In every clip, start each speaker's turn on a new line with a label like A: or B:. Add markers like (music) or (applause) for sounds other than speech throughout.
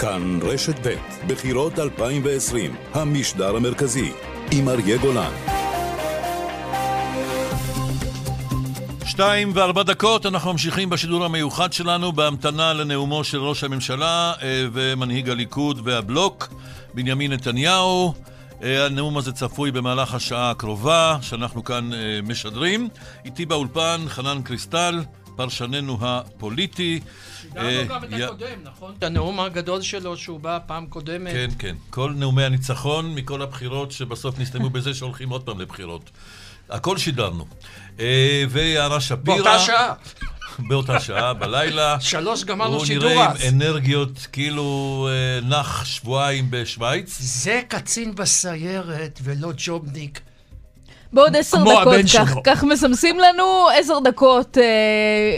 A: כאן רשת ב' בחירות 2020, המשדר המרכזי, עם אריה גולן.
B: שתיים וארבע דקות, אנחנו ממשיכים בשידור המיוחד שלנו בהמתנה לנאומו של ראש הממשלה אה, ומנהיג הליכוד והבלוק, בנימין נתניהו. אה, הנאום הזה צפוי במהלך השעה הקרובה, שאנחנו כאן אה, משדרים. איתי באולפן חנן קריסטל, פרשננו הפוליטי.
C: שידרנו גם את הקודם, נכון? הנאום הגדול שלו שהוא בא פעם קודמת.
B: כן, כן. כל נאומי הניצחון מכל הבחירות שבסוף נסתיימו בזה שהולכים עוד פעם לבחירות. הכל שידרנו. אה, ויערה שפירא...
C: באותה שעה.
B: באותה שעה, בלילה. (laughs)
C: שלוש גמרנו שידור
B: הוא נראה
C: אז.
B: עם אנרגיות כאילו אה, נח שבועיים בשוויץ.
C: זה קצין בסיירת ולא ג'ובניק.
D: בעוד עשר דקות, כך,
C: שלו.
D: כך מסמסים לנו, עשר דקות אה,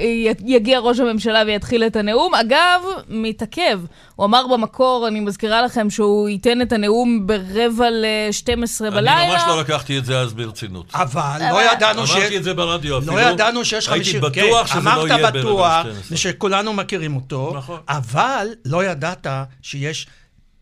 D: י- יגיע ראש הממשלה ויתחיל את הנאום. אגב, מתעכב. הוא אמר במקור, אני מזכירה לכם, שהוא ייתן את הנאום ברבע ל-12 בלילה.
B: אני ממש לא לקחתי את זה אז ברצינות.
C: אבל לא ידענו ש...
B: אמרתי את זה ברדיו אפילו.
C: לא ידענו שיש
B: הייתי
C: חמישים...
B: בטוח
C: כן,
B: שזה לא יהיה
C: אמרת
B: ברבע
C: בטוח,
B: ל-12.
C: ושכולנו מכירים אותו,
B: נכון.
C: אבל לא ידעת שיש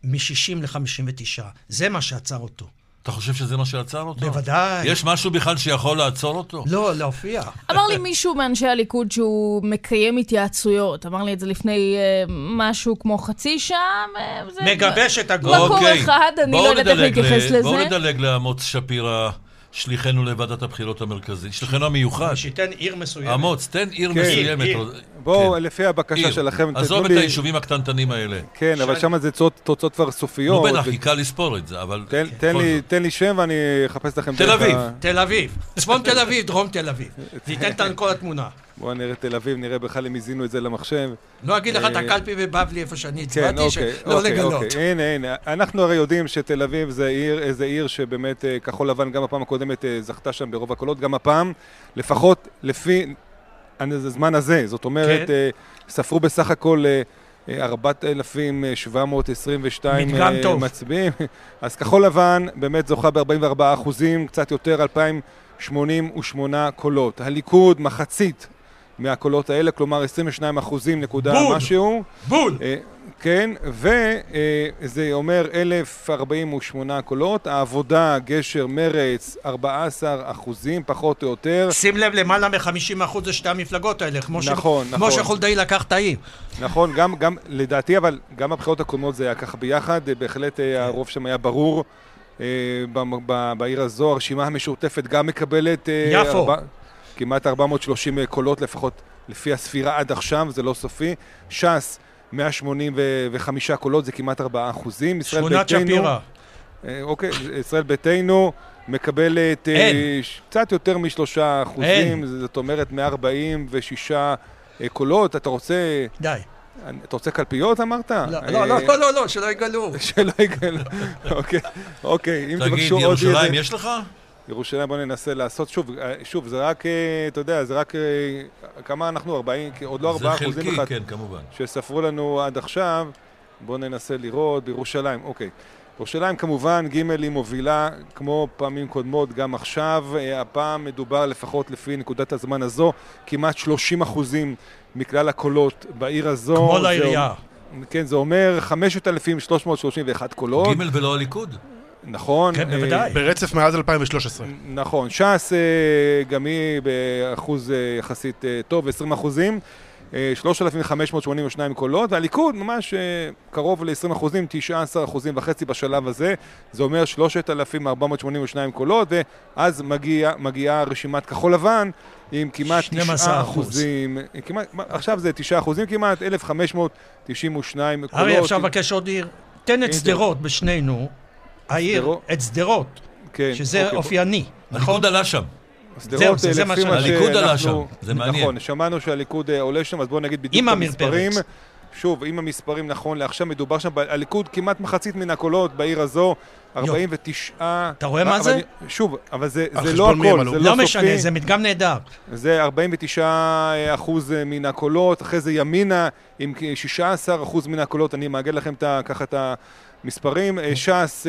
C: מ-60 ל-59. זה מה שעצר אותו.
B: אתה חושב שזה מה שעצר אותו?
C: בוודאי.
B: יש משהו בכלל שיכול לעצור אותו?
C: לא, להופיע.
D: אמר לי מישהו מאנשי הליכוד שהוא מקיים התייעצויות. אמר לי את זה לפני אה, משהו כמו חצי שעה. וזה-
C: מגבש את הגול.
D: מקור
B: אוקיי.
D: אחד, אני לא יודעת איך להתייחס לזה.
B: בואו נדלג לאמוץ שפירא, שליחנו לוועדת הבחירות המרכזית. שליחנו המיוחד.
C: שייתן עיר מסוימת.
B: אמוץ, תן עיר
E: כן.
B: מסוימת.
C: עיר,
E: בואו,
B: כן.
E: לפי הבקשה
B: עיר.
E: שלכם,
B: עזוב
E: תתנו
B: את
E: לי...
B: היישובים הקטנטנים האלה.
E: כן, אבל
C: ש-
E: שם זה תוצאות- תוצאות כבר
B: נו
E: סופיות.
B: בטח,
E: ו-
B: כי קל לספור את זה, אבל...
E: תן- תן
B: בכל
E: לי-. תן לי שם ואני אחפש לכם...
B: תל אביב.
C: תל אביב. צפון תל אביב, דרום תל אביב. זה ייתן את כל התמונה.
E: בואו נראה תל אביב, נראה בכלל אם הזינו את זה למחשב.
C: לא אגיד לך את
E: אה,
C: הקלפי בבבלי איפה שאני
E: כן,
C: הצבעתי,
E: אוקיי,
C: שלא
E: אוקיי,
C: לגלות.
E: אוקיי. הנה, הנה. אנחנו הרי יודעים שתל אביב זה עיר, איזה עיר שבאמת אה, כחול לבן גם בפעם הקודמת אה, זכתה שם ברוב הקולות, גם הפעם, לפחות לפי הזמן הזה. זאת אומרת,
C: כן.
E: ספרו בסך הכל אה, אה, 4,722
C: מדגם
E: אה,
C: טוב.
E: מצביעים. (laughs) אז כחול לבן באמת זוכה ב-44 אחוזים, קצת יותר, 2,088 קולות. הליכוד, מחצית מהקולות האלה, כלומר 22 אחוזים נקודה
C: בול.
E: משהו.
C: בול!
E: אה, כן, וזה אומר 1,048 קולות, העבודה, גשר, מרץ, 14 אחוזים, פחות או יותר.
C: שים לב, למעלה מ-50% זה שתי המפלגות האלה, כמו ש-
E: נכון,
C: כמו
E: נכון.
C: שחולדאי לקח את העיר.
E: נכון, גם, גם, לדעתי, אבל גם הבחירות הקודמות זה היה ככה ביחד, אה, בהחלט אה, הרוב שם היה ברור. אה, בעיר הזו, הרשימה המשותפת גם מקבלת...
C: יפו.
E: כמעט 430 קולות, לפחות לפי הספירה עד עכשיו, זה לא סופי. ש"ס, 185 קולות, זה כמעט 4 אחוזים.
C: שכונת שפירא.
E: אה, אוקיי, ישראל ביתנו מקבלת אה,
C: אין.
E: קצת יותר משלושה אחוזים,
C: אין.
E: זאת אומרת 146 אה, קולות. אתה רוצה,
C: די.
E: אתה רוצה קלפיות אמרת?
C: לא,
E: אה,
C: לא, לא, לא, לא, לא, שלא יגלו. (laughs)
E: שלא יגלו. אוקיי, אוקיי, אם
B: תגיד,
E: תבקשו עוד...
B: ירושלים
E: איזה-
B: יש לך?
E: ירושלים בוא ננסה לעשות, שוב, אה, שוב, זה רק, אה, אתה יודע, זה רק, אה, כמה אנחנו? 40, עוד לא 4
B: זה
E: אחוזים
B: חלקי,
E: בכלל,
B: כן, כמובן.
E: שספרו לנו עד עכשיו. בואו ננסה לראות, בירושלים, אוקיי. ירושלים כמובן, ג' היא מובילה, כמו פעמים קודמות, גם עכשיו. הפעם מדובר, לפחות לפי נקודת הזמן הזו, כמעט 30 אחוזים מכלל הקולות בעיר הזו.
C: כמו
E: זה-
C: לעירייה.
E: כן, זה אומר 5,331 קולות.
B: ג' ולא הליכוד?
E: נכון.
C: כן,
E: אה,
C: בוודאי.
F: ברצף מאז 2013.
E: נכון, ש"ס אה, גם היא באחוז אה, יחסית אה, טוב, 20 אחוזים, אה, 3,582 קולות, והליכוד ממש אה, קרוב ל-20 אחוזים, 19 אחוזים וחצי בשלב הזה, זה אומר 3,482 קולות, ואז מגיע, מגיעה רשימת כחול לבן עם כמעט
C: 12
E: 9
C: אחוז.
E: אחוזים, כמעט, עכשיו זה 9 אחוזים כמעט, 1,592 קולות.
C: ארי, עכשיו מבקש עוד עיר. תן את. שדרות בשנינו. העיר? את שדרות,
E: כן,
C: שזה
E: אוקיי,
C: אופייני. נכון?
B: הליכוד עלה שם.
E: שדרות,
C: זה- זה מה שאני-
B: הליכוד עלה
E: שאנחנו-
B: שם, זה מעניין.
E: נכון, שמענו שהליכוד אה, עולה שם, אז בואו נגיד בדיוק את המספרים. שוב, אם המספרים נכון לעכשיו, מדובר שם, הליכוד כמעט מחצית מן הקולות בעיר הזו, 49...
C: אתה רואה מה זה?
E: שוב, אבל זה זה לא הכל? זה
C: לא
E: לא
C: משנה,
E: סופי.
C: זה מדגם נהדר.
E: זה 49 אחוז אה, מן הקולות, אחרי זה ימינה עם כ- 16 אחוז מן הקולות, אני מעגל לכם את ה- ככה את המספרים, אה, ש"ס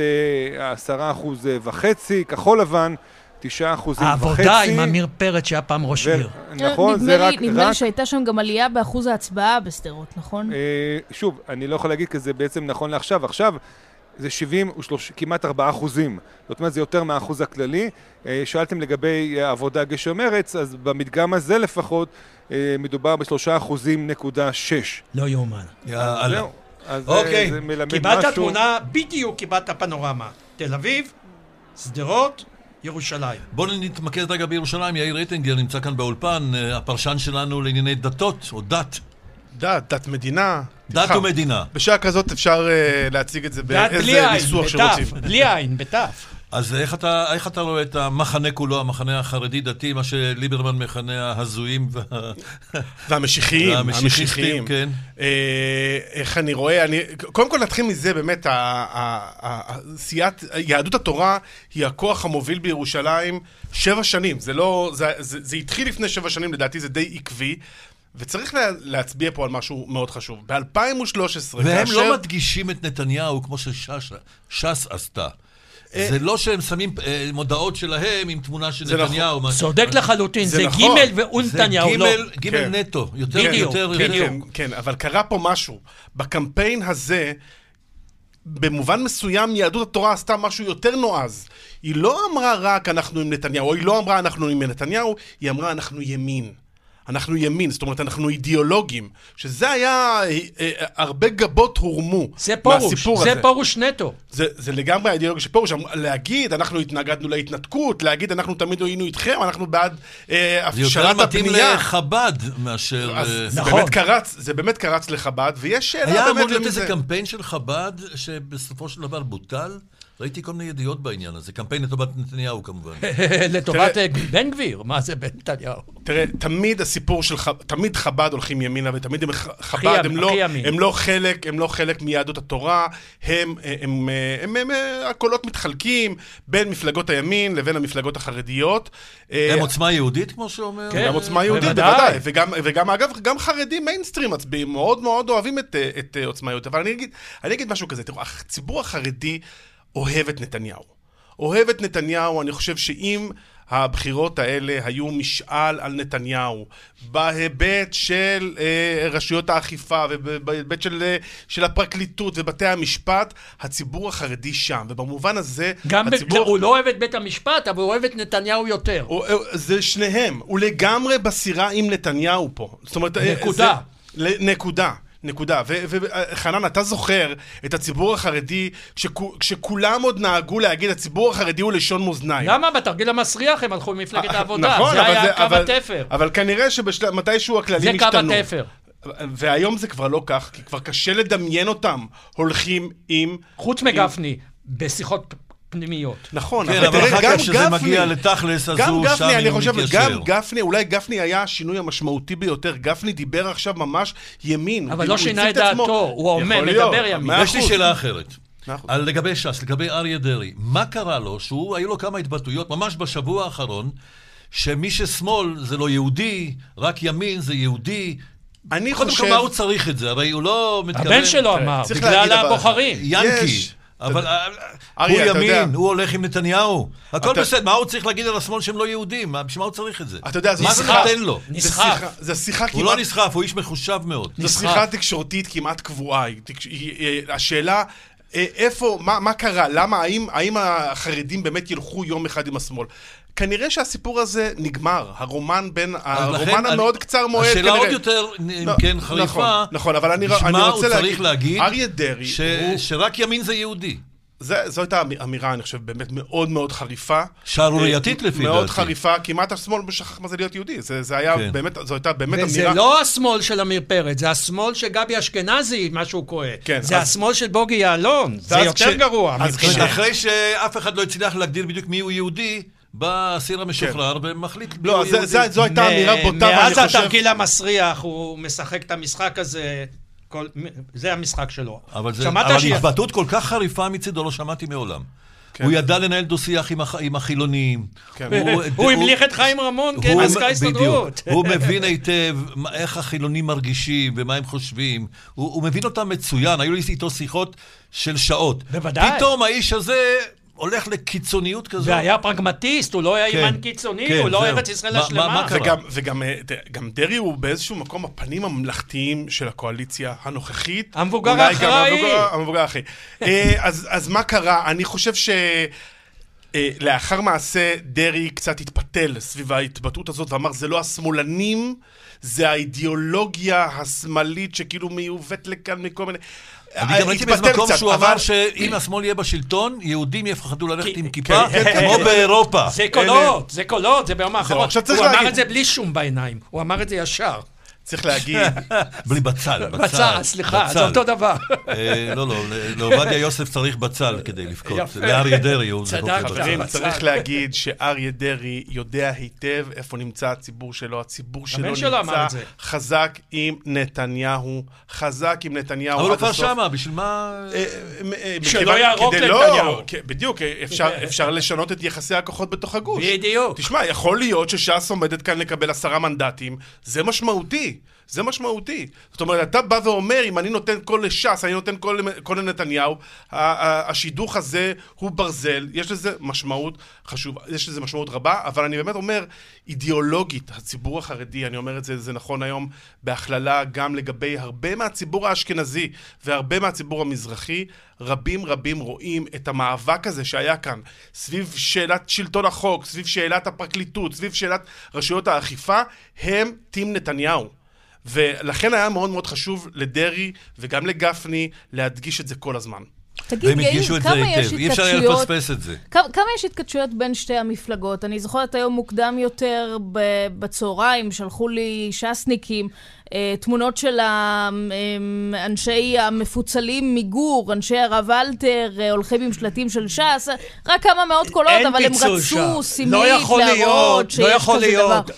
E: אה, 10 אחוז אה, וחצי, כחול לבן תשעה אחוזים וחצי.
C: העבודה עם עמיר פרץ, שהיה פעם ראש עיר.
E: נכון, זה רק...
D: נדמה לי שהייתה שם גם עלייה באחוז ההצבעה בשדרות, נכון?
E: שוב, אני לא יכול להגיד כי זה בעצם נכון לעכשיו. עכשיו זה 70 ושלוש, כמעט 4 אחוזים. זאת אומרת, זה יותר מהאחוז הכללי. שאלתם לגבי עבודה גשר מרץ, אז במדגם הזה לפחות מדובר בשלושה אחוזים נקודה שש.
C: לא יאומן.
B: יאללה.
E: אז זה-
B: אוקיי.
E: זה מלמד
C: קיבלת
E: משהו.
C: תמונה, בדיוק קיבלת פנורמה. תל אביב, שדרות, ירושלים.
B: בואו נתמקד רגע בירושלים, יאיר רייטינגר נמצא כאן באולפן, אה, הפרשן שלנו לענייני דתות, או דת.
F: דת, דת מדינה.
B: דת. ומדינה.
F: בשעה כזאת אפשר אה, להציג את זה באיזה ניסוח שרוצים.
C: בלי עין, בתף.
B: אז איך אתה, איך אתה רואה את המחנה כולו, המחנה החרדי-דתי, מה שליברמן מכנה ההזויים וה...
F: והמשיחיים, המשיחיים.
B: כן.
F: אה, איך אני רואה, אני, קודם כל נתחיל מזה, באמת, ה- ה- ה- סיעת, יהדות התורה היא הכוח המוביל בירושלים שבע שנים, זה לא, זה, זה, זה התחיל לפני שבע שנים, לדעתי זה די עקבי. וצריך לה, להצביע פה על משהו מאוד חשוב. ב-2013,
B: והם לא מדגישים את נתניהו כמו שש"ס עשתה. זה לא שהם שמים אה, מודעות שלהם עם תמונה של
F: זה נכון.
B: נתניהו.
C: צודק לחלוטין,
F: זה
C: זה
F: נכון.
C: גימל
B: זה
C: ואונתניהו, לא.
B: גימל, גימל
F: כן.
B: נטו. יותר, יותר,
F: כן. כן, כן, אבל קרה פה משהו. בקמפיין הזה, במובן מסוים יהדות התורה עשתה משהו יותר נועז. היא לא אמרה רק אנחנו עם נתניהו, או היא לא אמרה אנחנו עם נתניהו, היא אמרה אנחנו ימין. אנחנו ימין, זאת אומרת, אנחנו אידיאולוגים. שזה היה, אה, אה, הרבה גבות הורמו
C: זה פרוש,
F: מהסיפור
C: זה
F: הזה.
C: פרוש נטו.
F: זה, זה לגמרי האידיאולוגיה של פרוש, אמר- להגיד, אנחנו התנגדנו להתנתקות, להגיד, אנחנו תמיד היינו איתכם, אנחנו בעד אה,
B: זה יותר
F: הפשרת
B: מתאים
F: הבנייה.
B: לחב"ד מאשר...
F: אז
B: אה,
F: זה
C: נכון.
F: באמת קרץ, זה באמת קרץ לחב"ד, ויש שאלה
B: היה
F: באמת
B: אמור להיות איזה
F: זה.
B: קמפיין של חב"ד, שבסופו של דבר בוטל. ראיתי כל מיני ידיעות בעניין הזה. קמפיין לטובת נתניהו כמובן. (laughs)
C: לטובת אה, בן גביר, מה זה בן נתניהו?
F: תראה, תמיד הסיפור של חב"ד, תמיד חב"ד הולכים ימינה, ותמיד הם, חב"ד, הם לא. הם לא חלק, הם לא חלק מיהדות התורה, הם, הם, הם, הם, הם, הם הקולות מתחלקים בין מפלגות הימין לבין המפלגות החרדיות. אה,
B: הם עוצמה יהודית, כמו שאומר?
C: כן.
F: גם עוצמה יהודית,
C: בוודאי.
F: וגם, וגם, אגב, גם חרדים מיינסטרים מצביעים, מאוד מאוד אוהבים את, אה, את אה, עוצמה יהודית. אבל אני אגיד, אני אגיד משהו כזה, תראו, הציבור החרדי אוהב את נתניהו. אוהב את נתניהו, אני חושב שאם הבחירות האלה היו משאל על נתניהו, בהיבט של אה, רשויות האכיפה ובהיבט של, אה, של הפרקליטות ובתי המשפט, הציבור החרדי שם. ובמובן הזה,
C: גם ב-
F: הציבור...
C: הוא לא אוהב את בית המשפט, אבל הוא אוהב את נתניהו יותר.
F: הוא- הוא- זה שניהם, הוא לגמרי בסירה עם נתניהו פה. זאת אומרת... אה,
C: נקודה.
F: זה- נקודה. נקודה. וחנן, אתה זוכר את הציבור החרדי, כשכו- כשכולם עוד נהגו להגיד, הציבור החרדי הוא לשון מאזניים.
C: למה? בתרגיל המסריח הם הלכו למפלגת העבודה.
F: נכון,
C: זה
F: אבל
C: היה קו
F: אבל-
C: התפר.
F: אבל כנראה שמתישהו הכללים
C: זה
F: השתנו.
C: קו התפר.
F: והיום זה כבר לא כך, כי כבר קשה לדמיין אותם הולכים עם...
C: חוץ מגפני, בשיחות פנימיות.
F: נכון,
B: כן, אבל
F: תראה, גם
B: כך כשזה
F: גפני-
B: מגיע לתכלס, אז
F: גם
B: הוא שם
F: גפני, אני חושב,
B: מתיישר.
F: גם גפני, אולי גפני היה השינוי המשמעותי ביותר. גפני דיבר עכשיו ממש ימין.
C: אבל
F: הוא
C: לא שינה את
F: עצמו.
C: דעתו, הוא עומד,
F: יכול להיות,
C: מדבר ימין.
B: יש לי. שאלה אחרת. על לגבי ש"ס, לגבי אריה דרעי. מה קרה לו, שהוא, היו לו כמה התבטאויות, ממש בשבוע האחרון, שמי ששמאל זה לא יהודי, רק ימין זה יהודי.
F: אני
B: קודם
F: חושב...
B: כל, מה הוא צריך את זה? הרי הוא לא מתכוון...
C: הבן שלו אמר, בגלל הבוחרים.
B: ינקי. אבל אה,
F: אריה,
B: הוא
F: אתה יודע-
B: ימין, הוא הולך עם נתניהו. הכל בסדר, מה הוא צריך להגיד על השמאל שהם לא יהודים? מה- בשביל מה הוא צריך את זה?
F: אתה יודע,
B: מה זה נותן לו?
F: זה
C: נסחף.
F: שיחה- זו שיחה
B: הוא לא
F: כמעט...
B: נסחף, הוא איש מחושב מאוד.
F: זו. שיחה תקשורתית כמעט קבועה. השאלה... אה, איפה, מה, מה קרה? למה, האם, האם החרדים באמת ילכו יום אחד עם השמאל? כנראה שהסיפור הזה נגמר. הרומן בין, הרומן
B: אני-
F: המאוד קצר מועד
B: השאלה
F: כנראה.
B: עוד יותר, אם
F: לא,
B: כן,
F: נכון,
B: חריפה.
F: נכון, אבל אני- אני רוצה
B: הוא
F: להגיד-
B: צריך להגיד
F: אריה דרעי
B: ש-
F: הוא-
B: שרק ימין זה יהודי.
F: זה, זו הייתה אמירה, אני חושב, באמת מאוד מאוד חריפה.
B: שערורייתית
F: אה,
B: לפי
F: מאוד
B: דעתי.
F: חריפה, כמעט השמאל שכח מה זה להיות יהודי. זה, זה היה
B: כן.
F: באמת, זו הייתה באמת
C: וזה
F: אמירה...
C: לא השמאל של עמיר פרץ, זה השמאל של גבי אשכנזי, מה שהוא קורא.
F: כן,
C: זה
F: אז-
C: השמאל של בוגי יעלון. זה יותר
F: כש-
C: גרוע.
F: אז
B: אחרי שאף אחד לא הצליח להגדיר בדיוק מי הוא יהודי, בא האסיר המשוחרר ומחליט מי
F: לא,
B: הוא
F: זה,
B: יהודי.
F: זה, זו הייתה אמירה בוטה, ואני
C: מאז
F: חושב...
C: התרגיל המסריח, הוא משחק את המשחק הזה, כל- זה המשחק שלו.
B: אבל, זה,
C: שמעת
B: אבל התבטאות כל כך חריפה מצידו לא שמעתי מעולם.
F: כן.
B: הוא ידע לנהל דו-שיח עם, הח... עם החילונים.
F: כן.
C: הוא המליך את חיים רמון
B: הוא-
C: כמזכ"ל
B: בדיוק.
C: הסתדרות. (laughs)
B: הוא מבין היטב איך החילונים מרגישים ומה הם חושבים. הוא, הוא מבין אותם מצוין, היו לי איתו שיחות של שעות.
C: בוודאי.
B: פתאום האיש הזה הולך לקיצוניות כזאת.
C: והיה פרגמטיסט, הוא לא היה
B: כן,
C: ימן קיצוני,
B: כן,
C: הוא לא. אוהב את ישראל
B: מה- מה-
C: השלמה.
B: מה קרה?
F: וגם, וגם אה, גם דרעי הוא באיזשהו מקום הפנים הממלכתיים של הקואליציה הנוכחית.
C: המבוגר האחראי.
F: המבוגר- המבוגר האחראי. אה, אז, אז מה קרה? אני חושב ש... אה, לאחר מעשה דרעי קצת התפתל סביב ההתבטאות הזאת ואמר זה לא השמאלנים, זה האידיאולוגיה השמאלית שכאילו מיובאת לכאן מכל מיני...
B: אני גם ראיתי
F: התפתל
B: באיזה מקום שהוא אמר שאם השמאל יהיה בשלטון, יהודים יפחדו ללכת עם כיפה,
C: כן, כן,
B: כמו
C: כן.
B: באירופה.
C: זה קולות, זה קולות, זה ביום האחרון.
F: עכשיו צריך
C: הוא אמר את זה בלי שום בעיניים, הוא אמר את זה ישר.
F: צריך להגיד, (laughs)
B: בלי בצל, בצל.
C: בצל, סליחה, זה. אותו דבר.
B: אה, לא, לא, לעובדיה יוסף צריך בצל כדי לבכות. לאריה דרעי הוא. זקוק לבצל.
F: חברים. צריך להגיד שאריה דרעי יודע היטב איפה נמצא הציבור שלו. הציבור שלו נמצא. חזק עם נתניהו, חזק עם נתניהו
B: אבל הוא
F: עד
B: כבר
F: הסוף.
B: שמה, בשביל מה...
C: שלא יערוק לנתניהו.
F: בדיוק, אפשר לשנות את יחסי הכוחות בתוך הגוש.
C: בדיוק.
F: תשמע, יכול להיות שש"ס עומדת כאן לקבל עשרה מנדטים, זה משמעותי. זה משמעותי. זאת אומרת, אתה בא ואומר, אם אני נותן קול לש"ס, אני נותן קול לנתניהו, השידוך הזה הוא ברזל, יש לזה משמעות חשובה, יש לזה משמעות רבה, אבל אני באמת אומר, אידיאולוגית, הציבור החרדי, אני אומר את זה, זה נכון היום בהכללה גם לגבי הרבה מהציבור האשכנזי והרבה מהציבור המזרחי, רבים רבים רואים את המאבק הזה שהיה כאן סביב שאלת שלטון החוק, סביב שאלת הפרקליטות, סביב שאלת רשויות האכיפה, הם טים נתניהו. ולכן היה מאוד מאוד חשוב לדרעי וגם לגפני להדגיש את זה כל הזמן.
D: תגיד,
B: והם
D: יאיר,
B: את זה
D: כמה יש
B: היטב. אי אפשר היה. לפספס את זה.
D: כמה, כמה יש התכתשויות בין שתי המפלגות? אני זוכרת היום מוקדם יותר בצהריים, שלחו לי ש"סניקים אה, תמונות של האנשי המפוצלים מגור, אנשי הרב אלתר, אה, הולכים עם שלטים של ש"ס, רק כמה מאות קולות, אבל הם רצו. סמלית
C: לא
D: להראות
C: להיות,
D: שיש
C: לא יכול
D: כזה
C: להיות.
D: דבר.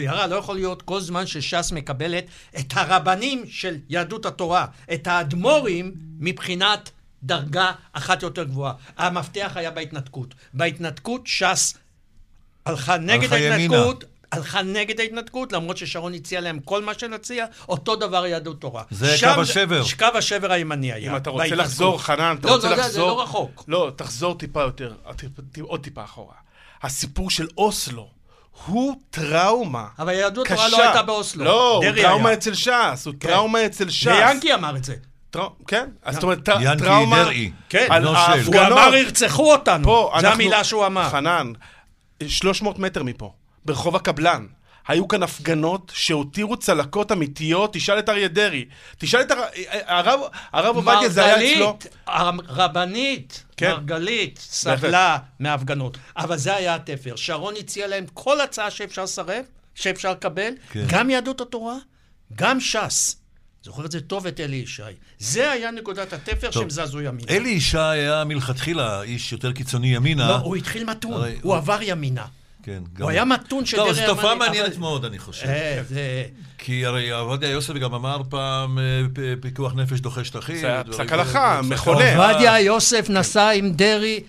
C: יערה, לא יכול להיות כל זמן שש"ס מקבלת את הרבנים של יהדות התורה, את האדמו"רים, מבחינת דרגה אחת יותר גבוהה. המפתח היה בהתנתקות. בהתנתקות ש"ס הלכה נגד
B: הלכה ימינה.
C: ההתנתקות, הלכה נגד ההתנתקות, למרות ששרון הציע להם כל מה שנציע, אותו דבר יהדות תורה.
B: זה
C: שם
B: קו השבר.
C: קו השבר הימני היה.
F: אם אתה רוצה
C: בהתנתקות.
F: לחזור, חנן, אתה
C: לא,
F: רוצה
C: לא,
F: לחזור...
C: זה לא רחוק.
F: לא, תחזור טיפה יותר, עוד טיפה אחורה. הסיפור של אוסלו הוא טראומה.
C: אבל יהדות
F: קשה.
C: התורה לא הייתה באוסלו.
F: לא, הוא טראומה
C: היה.
F: אצל ש"ס, הוא
C: כן.
F: טראומה אצל ש"ס.
C: ויאנקי אמר את זה.
F: טרא- כן, אז זאת אומרת, טר-
B: ינקי
F: טראומה...
B: דרעי.
C: כן,
B: בנו של.
C: הוא. אמר ירצחו אותנו.
F: פה,
C: זו
F: אנחנו-
C: המילה שהוא אמר.
F: חנן, 300 מטר מפה, ברחוב הקבלן. היו כאן הפגנות שהותירו צלקות אמיתיות, תשאל את אריה דרעי. תשאל את הר... הרב, הרב עובדיה, זה היה אצלו.
C: מרגלית, הרבנית,
F: כן.
C: מרגלית, סבלה מהפגנות. אבל זה היה התפר. שרון הציע להם כל הצעה שאפשר לסרב, שאפשר לקבל,
B: כן.
C: גם יהדות התורה, גם ש"ס. זוכר את זה טוב את אלי ישי. זה היה נקודת התפר שהם זזו ימינה.
B: אלי ישי היה מלכתחילה איש יותר קיצוני ימינה.
C: לא, הוא התחיל מתון,
B: הרי
C: הוא
B: הוא-
C: עבר ימינה.
B: כן, גם
C: הוא היה מתון של
B: טוב,
C: דרעי
B: זו תופעה מעניינת מאוד, אני חושב.
C: אה, זה...
B: כי הרי עובדיה יוסף גם אמר פעם, אה, פיקוח נפש דוחה שטחים.
F: זה היה פסק. הלכה, מכונן.
B: הלכה.
C: עובדיה יוסף נסע עם דרעי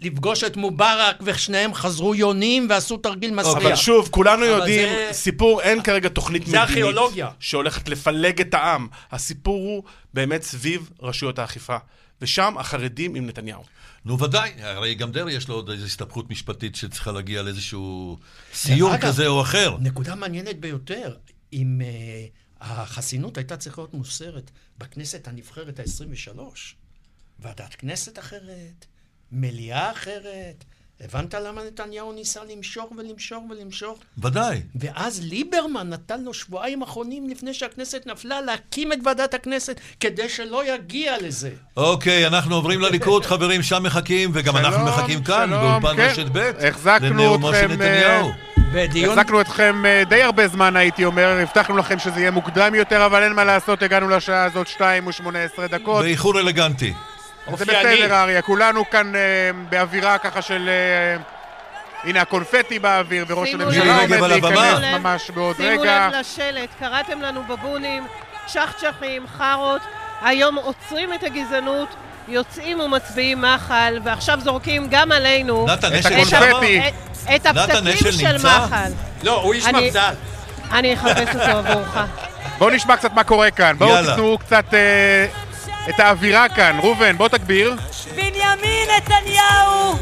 C: לפגוש את מובארק, ושניהם חזרו יונים ועשו תרגיל מסריח.
F: אבל שוב, כולנו
C: אבל
F: יודעים,
C: זה-
F: סיפור, אין כרגע תוכנית
C: זה
F: מדינית
C: ארכיאולוגיה.
F: שהולכת לפלג את העם. הסיפור הוא באמת סביב רשויות האכיפה. ושם החרדים עם נתניהו.
B: נו, ודאי, הרי גם דרעי יש לו עוד איזו הסתבכות משפטית שצריכה להגיע לאיזשהו סיום כזה או אחר.
C: נקודה מעניינת ביותר, אם uh, החסינות הייתה צריכה להיות מוסרת בכנסת הנבחרת ה-23, ועדת כנסת אחרת, מליאה אחרת, הבנת למה נתניהו ניסה למשוך ולמשוך ולמשוך?
B: ודאי.
C: ואז ליברמן נתן לו שבועיים אחרונים לפני שהכנסת נפלה להקים את ועדת הכנסת כדי שלא יגיע לזה.
B: אוקיי, אנחנו עוברים לליכוד, (laughs) חברים, שם מחכים, וגם אנחנו
E: שלום,
B: מחכים כאן,
E: שלום,
B: באולפן
E: כן.
B: רשת ב', לנאומו של
E: אתכם,
B: נתניהו.
C: בדיון...
E: החזקנו אתכם אה, די הרבה זמן, הייתי אומר, הבטחנו לכם שזה יהיה מוקדם יותר, אבל אין מה לעשות, הגענו לשעה הזאת, 2 ו-18 דקות.
B: באיחור אלגנטי.
E: זה. בסדר, אריה, כולנו כאן אה, באווירה ככה של... אה, הנה הקונפטי באוויר, וראש
G: שימו
E: הממשלה. עומד. להיכנס
G: שימו
E: ממש בעוד
G: שימו
E: רגע.
G: לב לשלט, קראתם לנו בבונים, צ'חצ'חים, חארות, היום עוצרים את הגזענות, יוצאים ומצביעים מחל, ועכשיו זורקים גם עלינו
B: נתן
E: את הקונפטי.
G: את,
B: אשל
G: של
B: נמצא?
G: מחל.
C: לא, הוא איש
G: אני-
C: מפד"ל.
G: אני אחפש אותו עבורך.
E: בואו נשמע קצת מה קורה כאן. בואו. תיתנו קצת אה, את האווירה כאן. ראובן, בוא תגביר.
H: בנימין נתניהו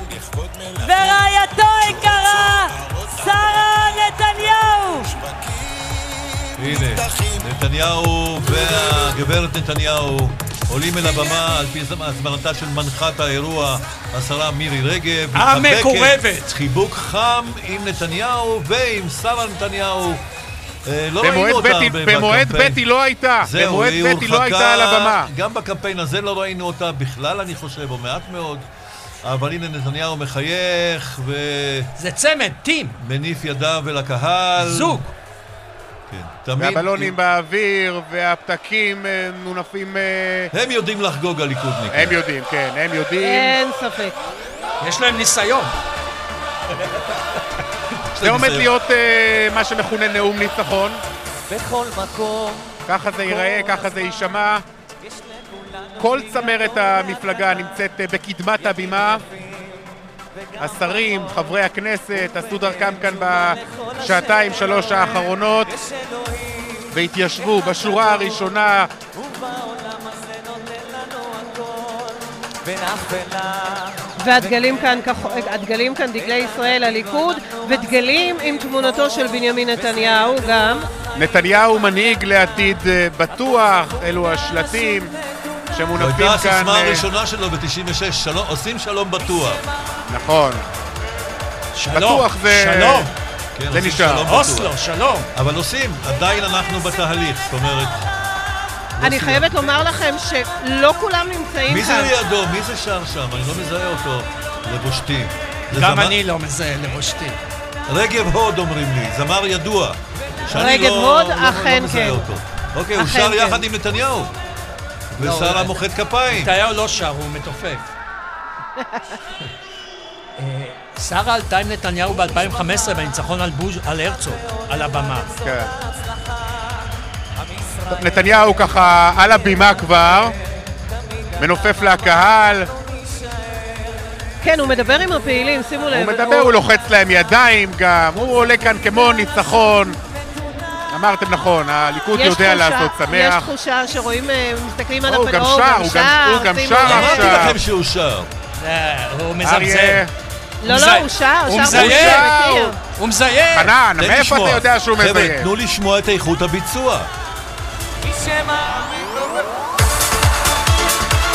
H: ורעייתו היקרה, שרה נתניהו.
B: הנה, נתניהו והגברת נתניהו עולים אל הבמה על פי הזמנתה של מנחת האירוע, השרה מירי רגב.
C: המקורבת.
B: חיבוק חם עם נתניהו ועם שרה נתניהו. אה, לא ראינו
I: במועד
B: אותה הרבה
I: במועד
B: בקמפיין.
I: ב' היא לא הייתה.
B: זהו,
I: במועד
B: היא
I: ב' היא לא הייתה על הבמה.
B: גם בקמפיין הזה לא ראינו אותה בכלל, אני חושב, או מעט מאוד. אבל הנה נתניהו מחייך
C: זה צמד, טים,
B: ומניף ידיו אל הקהל.
C: זוג.
B: כן, תמיד...
I: והבלונים באוויר, והפתקים אה, מונפים... אה,
B: הם יודעים לחגוג הליכודניקים.
I: הם יודעים, כן, הם יודעים.
G: אין ספק.
C: יש להם ניסיון.
I: זה עומד להיות אה, מה שמכונה נאום ניצחון.
H: בכל מקום.
I: ככה זה ייראה, ככה זה יישמע. כל צמרת המפלגה נמצאת אה, בקדמת הבימה. השרים, חברי הכנסת, עשו דרכם כאן בשעתיים, שלוש האחרונות והתיישבו בשורה הראשונה
G: והדגלים כאן, כח- הדגלים כאן דגלי ישראל הליכוד, ודגלים עם תמונתו של בנימין נתניהו גם.
I: נתניהו מנהיג לעתיד אה, בטוח, אלו השלטים
B: זו
I: שמונפים
B: הייתה
I: כאן.
B: הסיסמה
I: אה,
B: הראשונה שלו ב-96, שלום- עושים שלום בטוח.
I: נכון.
C: שלום.
I: בטוח זה-
C: שלום.
B: כן,
I: זה
B: עושים
I: נשאר.
B: שלום בטוח.
C: אוסלו, שלום.
B: אבל עושים, עדיין אנחנו בתהליך, זאת אומרת...
G: אני. חייבת לומר לכם שלא כולם נמצאים
B: מי זה
G: כאן.
B: לידו? מי זה שר שם? אני לא מזהה אותו לבושתי.
C: גם אני לא מזהה לבושתי.
B: רגב הוד אומרים לי, זמר ידוע.
G: רגב
B: לא-
G: הוד,
B: לא- לא
G: אכן כן.
B: אוקיי, הוא שר
G: כן.
B: יחד עם נתניהו.
C: לא,
B: ושרה מוחאת כפיים.
C: נתניהו לא שר, הוא מתופף. אה, שרה עלתה עם נתניהו ב-2015 בניצחון על הרצוג, על הבמה.
I: כן. נתניהו ככה על הבימה כבר, מנופף לקהל,
G: כן, הוא מדבר עם הפעילים, שימו לב.
I: הוא מדבר, הוא לוחץ להם ידיים גם, הוא עולה כאן כמו ניצחון. אמרתם נכון, הליכוד
G: יש
I: יודע לעשות
G: יש
I: שמח.
G: תחושה שרואים, אה, מסתכלים על
I: הוא
G: הפנים,
I: גם שר, הוא גם- הוא שר
G: לב.
B: אמרתי
I: עכשיו.
B: לכם שהוא שר.
C: אה, הוא מזמזם.
G: לא. לא, הוא שר,
C: הוא
G: מכיר.
C: הוא מזיין!
I: חנן, מאיפה. אתה יודע שהוא
B: חבר'ה,
I: מזיין?
B: תנו לשמוע את איכות הביצוע.
H: מי שמאמין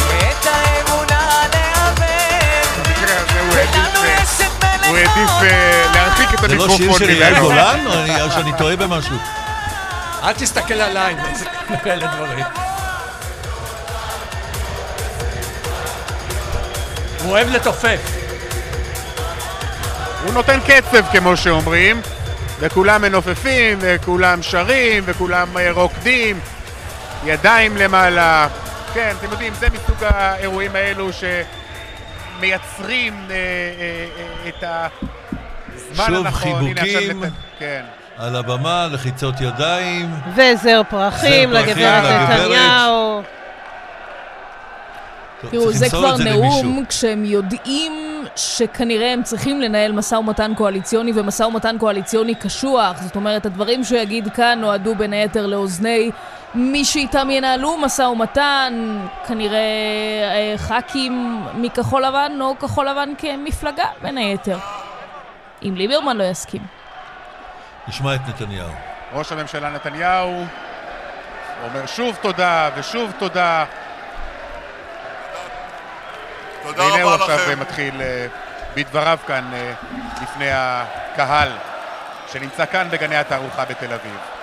H: ואת האמונה לאבד
I: במקרה הזה הוא העדיף, אה, הוא העדיף אה, להרחיק את
B: זה לא
I: המיקרופון
B: שיר של יאיר. גולן? או שאני טועה במשהו?
C: אל תסתכל עליי, זה כאלה דברים. הוא אוהב לתופף.
I: הוא נותן קצב כמו שאומרים, וכולם מנופפים, וכולם שרים, וכולם אה, רוקדים, ידיים למעלה. כן, אתם יודעים, זה מסוג האירועים האלו שמייצרים אה, אה, אה, את הזמן
B: שוב
I: הנכון. הנה, עכשיו
B: חיבוקים.
I: נת- כן.
B: על הבמה, לחיצות ידיים.
G: וזר פרחים לגברת. נתניהו.
D: תראו, זה כבר
B: זה
D: נאום
B: למישהו.
D: כשהם יודעים שכנראה הם צריכים לנהל משא ומתן קואליציוני, ומשא ומתן קואליציוני קשוח. זאת אומרת, הדברים שהוא יגיד כאן נועדו בין היתר לאוזני מי שאיתם ינהלו משא ומתן, כנראה אה, ח"כים מכחול לבן או כחול לבן כמפלגה, בין היתר. אם ליברמן לא יסכים.
B: נשמע את נתניהו.
I: ראש הממשלה נתניהו אומר שוב תודה ושוב תודה.
J: תודה
I: והנה הוא
J: רבה
I: עכשיו
J: לכם.
I: מתחיל אה, בדבריו כאן אה, לפני הקהל שנמצא כאן בגני התערוכה בתל אביב.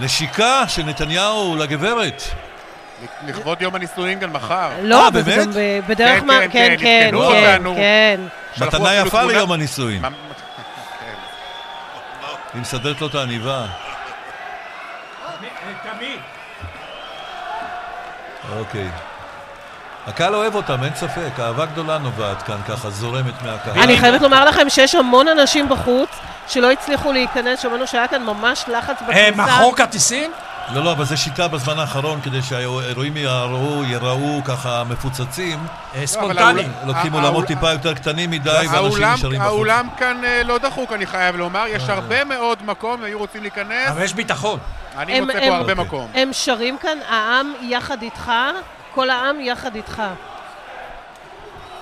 B: נשיקה של נתניהו לגברת.
I: לכבוד יום הנישואין גם מחר.
G: לא,
B: אה, באמת?
G: ב- בדרך
I: כן,
G: מה...
I: כן,
G: כן,
I: כן,
G: כן, כן. כן.
B: מתנה יפה ליום הנישואין. (laughs) היא מסדרת לו את העניבה.
C: תמיד.
B: אוקיי. הקהל אוהב אותם, אין ספק. אהבה גדולה נובעת כאן, ככה זורמת מהקהל.
G: אני חייבת לומר לכם שיש המון אנשים בחוץ שלא הצליחו להיכנס, שמענו שהיה כאן ממש לחץ
C: אה,
G: בכניסה.
C: מכרו כרטיסים?
B: לא, לא, אבל זו שיטה בזמן האחרון, כדי שהאירועים יראו, יראו ככה מפוצצים.
C: אה, ספונטני.
B: לוקחים
E: הא-
B: אולמות טיפה יותר קטנים מדי, ואנשים נשארים בחוץ.
E: האולם כאן אה, לא דחוק, אני חייב לומר, יש הרבה מאוד מקום, היו רוצים להיכנס,
C: אבל יש ביטחון.
E: אני
G: הם-
E: מוצא
G: הם-
E: פה הרבה. מקום.
G: הם שרים כאן, העם יחד איתך, כל העם יחד איתך.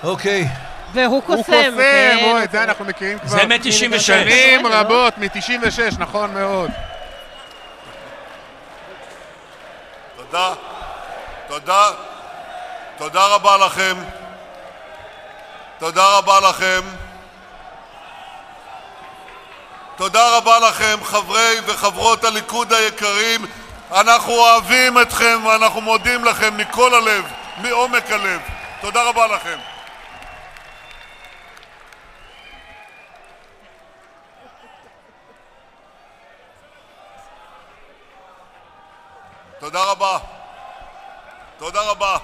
B: אוקיי.
G: והוא קוסם.
E: הוא קוסם,
G: כן,
E: או, את זה אנחנו מכירים כבר
C: זה מ-96.
E: שנים? רבות, מ-96, נכון מאוד.
J: תודה. תודה. תודה רבה לכם. תודה רבה לכם. תודה רבה לכם, חברי וחברות הליכוד היקרים. אנחנו אוהבים אתכם ואנחנו מודים לכם מכל הלב, מעומק הלב. תודה רבה לכם. תודה רבה. תודה רבה.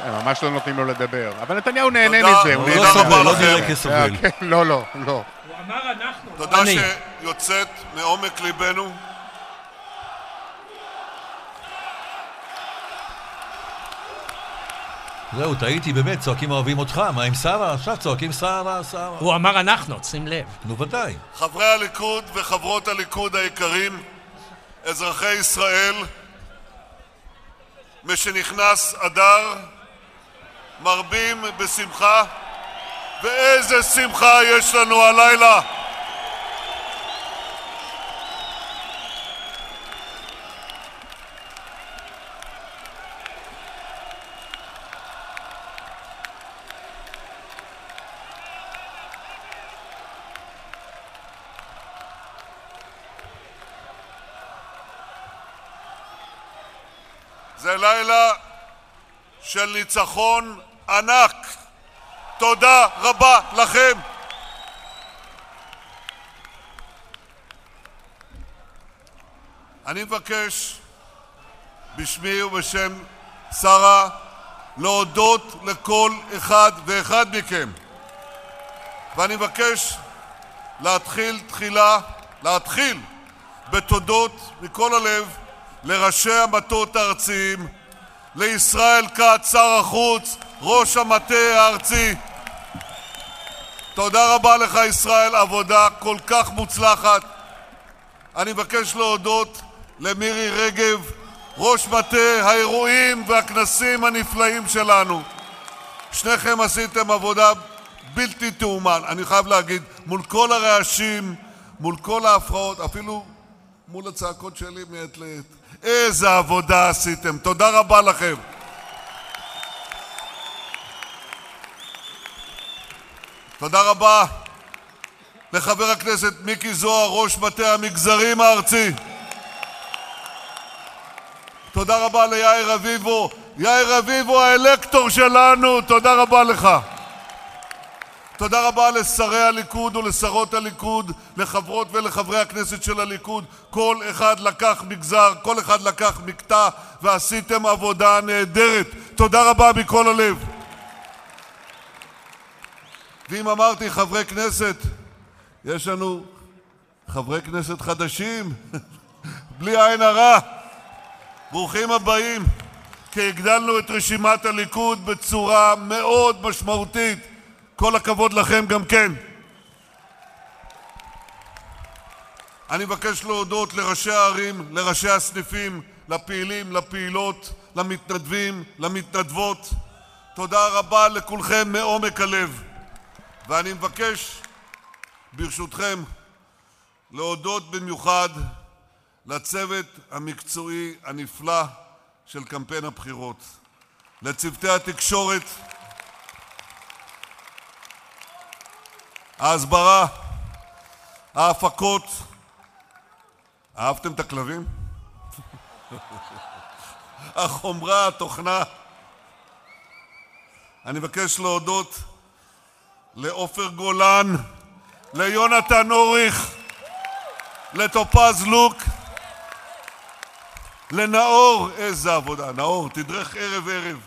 E: הם ממש לא נותנים לו לדבר. אבל נתניהו נהנה
J: תודה.
E: מזה, הוא
B: הוא
E: נהנה
B: לא
J: תודה
B: סובל,
J: רבה
B: לא. נראה כסובל.
E: אה, כן, לא, לא, לא.
J: תודה
C: אני.
J: שיוצאת מעומק ליבנו.
B: זהו, טעיתי באמת, צועקים אוהבים אותך, מה עם שרה? עכשיו צועקים שרה, שרה.
C: הוא אמר אנחנו, שים לב.
B: נו ודאי.
J: חברי הליכוד וחברות הליכוד היקרים, אזרחי ישראל, משנכנס אדר, מרבים בשמחה, ואיזה שמחה יש לנו הלילה! לילה של ניצחון ענק. תודה רבה לכם. אני מבקש בשמי ובשם שרה להודות לכל אחד ואחד מכם. ואני מבקש להתחיל תחילה, להתחיל בתודות מכל הלב לראשי המטות הארציים, לישראל כץ, שר החוץ, ראש המטה הארצי. תודה רבה לך, ישראל, עבודה כל כך מוצלחת. אני מבקש להודות למירי רגב, ראש מטה האירועים והכנסים הנפלאים שלנו. שניכם עשיתם עבודה בלתי תאומן, אני חייב להגיד, מול כל הרעשים, מול כל ההפרעות, אפילו מול הצעקות שלי מעת לעת. איזה עבודה עשיתם, תודה רבה לכם. תודה רבה לחבר הכנסת מיקי זוהר, ראש מטה המגזרים הארצי. תודה רבה ליאיר רביבו, יאיר רביבו האלקטור שלנו, תודה רבה לך. תודה רבה לשרי הליכוד ולשרות הליכוד, לחברות ולחברי הכנסת של הליכוד. כל אחד לקח מגזר, כל אחד לקח מקטע, ועשיתם עבודה נהדרת. תודה רבה מכל הלב. ואם אמרתי חברי כנסת, יש לנו חברי כנסת חדשים, (laughs) בלי עין הרע. ברוכים הבאים, כי הגדלנו את רשימת הליכוד בצורה מאוד משמעותית. כל הכבוד לכם גם כן. אני מבקש להודות לראשי הערים, לראשי הסניפים, לפעילים, לפעילות, למתנדבים, למתנדבות. תודה רבה לכולכם מעומק הלב. ואני מבקש, ברשותכם, להודות במיוחד לצוות המקצועי הנפלא של קמפיין הבחירות, לצוותי התקשורת, ההסברה, ההפקות. אהבתם את הכלבים? (laughs) החומרה, התוכנה. אני מבקש להודות לעופר גולן, ליונתן אוריך, לטופז לוק, לנאור, איזה עבודה, נאור, תדרך ערב-ערב.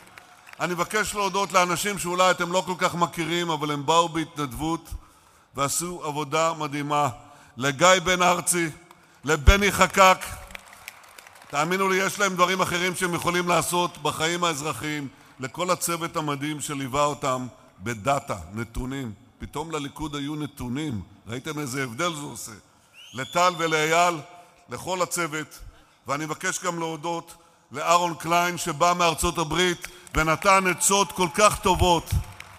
J: אני מבקש להודות לאנשים שאולי אתם לא כל כך מכירים, אבל הם באו בהתנדבות ועשו עבודה מדהימה. לגיא בן ארצי, לבני חקק, תאמינו לי, יש להם דברים אחרים שהם יכולים לעשות בחיים האזרחיים. לכל הצוות המדהים שליווה אותם בדאטה, נתונים. פתאום לליכוד היו נתונים, ראיתם איזה הבדל זה עושה. לטל ולאייל, לכל הצוות, ואני מבקש גם להודות לאהרון קליין שבא מארצות הברית ונתן עצות כל כך טובות,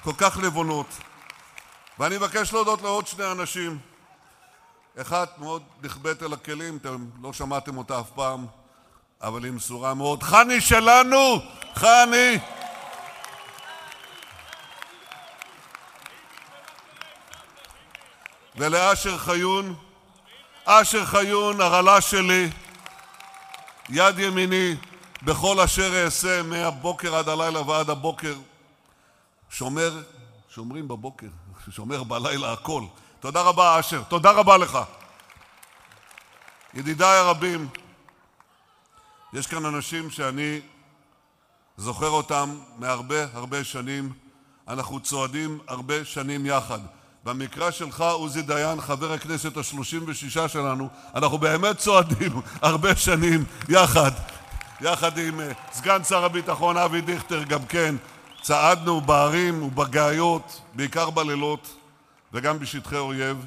J: כל כך נבונות. ואני מבקש להודות לעוד שני אנשים. אחת מאוד נכבדת אל הכלים, אתם לא שמעתם אותה אף פעם, אבל היא מסורה מאוד. חני שלנו! חני! ולאשר חיון, אשר חיון, הרלה שלי, יד ימיני, בכל אשר אעשה, מהבוקר עד הלילה ועד הבוקר. שומר, שומרים בבוקר, שומר בלילה הכל. תודה רבה, אשר. תודה רבה לך. ידידיי הרבים, יש כאן אנשים שאני זוכר אותם מהרבה הרבה שנים. אנחנו צועדים הרבה שנים יחד. במקרה שלך, עוזי דיין, חבר הכנסת השלושים ושישה שלנו, אנחנו באמת צועדים (laughs) הרבה שנים יחד, יחד עם uh, סגן שר הביטחון אבי דיכטר גם כן. צעדנו בערים ובגאיות, בעיקר בלילות וגם בשטחי אויב.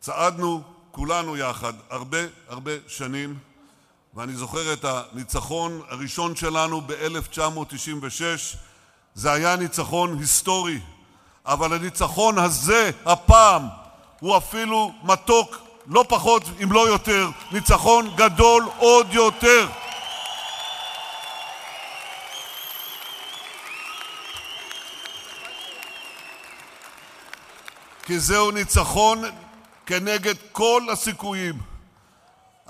J: צעדנו כולנו יחד הרבה הרבה שנים, ואני זוכר את הניצחון הראשון שלנו ב-1996. זה היה ניצחון היסטורי. אבל הניצחון הזה, הפעם, הוא אפילו מתוק לא פחות אם לא יותר, ניצחון גדול עוד יותר. כי זהו ניצחון כנגד כל הסיכויים.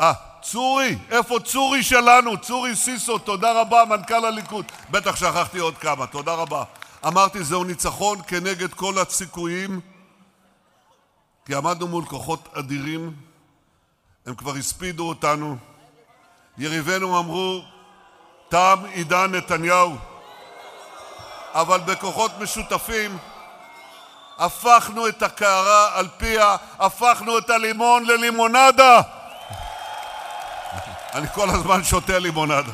J: אה, צורי, איפה צורי שלנו? צורי סיסו, תודה רבה, מנכ"ל הליכוד. בטח שכחתי עוד כמה, תודה רבה. אמרתי, זהו ניצחון כנגד כל הסיכויים, כי עמדנו מול כוחות אדירים, הם כבר הספידו אותנו. יריבינו אמרו, תם עידן נתניהו. אבל בכוחות משותפים הפכנו את הקערה על פיה, הפכנו את הלימון ללימונדה. אני כל הזמן שותה לימונדה.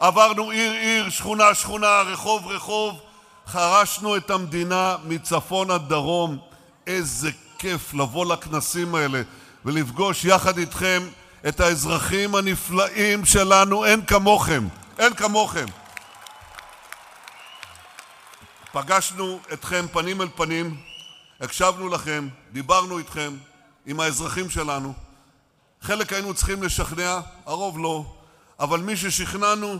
J: עברנו עיר-עיר, שכונה-שכונה, רחוב-רחוב, חרשנו את המדינה מצפון עד דרום. איזה כיף לבוא לכנסים האלה ולפגוש יחד איתכם את האזרחים הנפלאים שלנו, אין כמוכם, אין כמוכם. פגשנו אתכם פנים אל פנים, הקשבנו לכם, דיברנו איתכם, עם האזרחים שלנו. חלק היינו צריכים לשכנע, הרוב לא. אבל מי ששכנענו,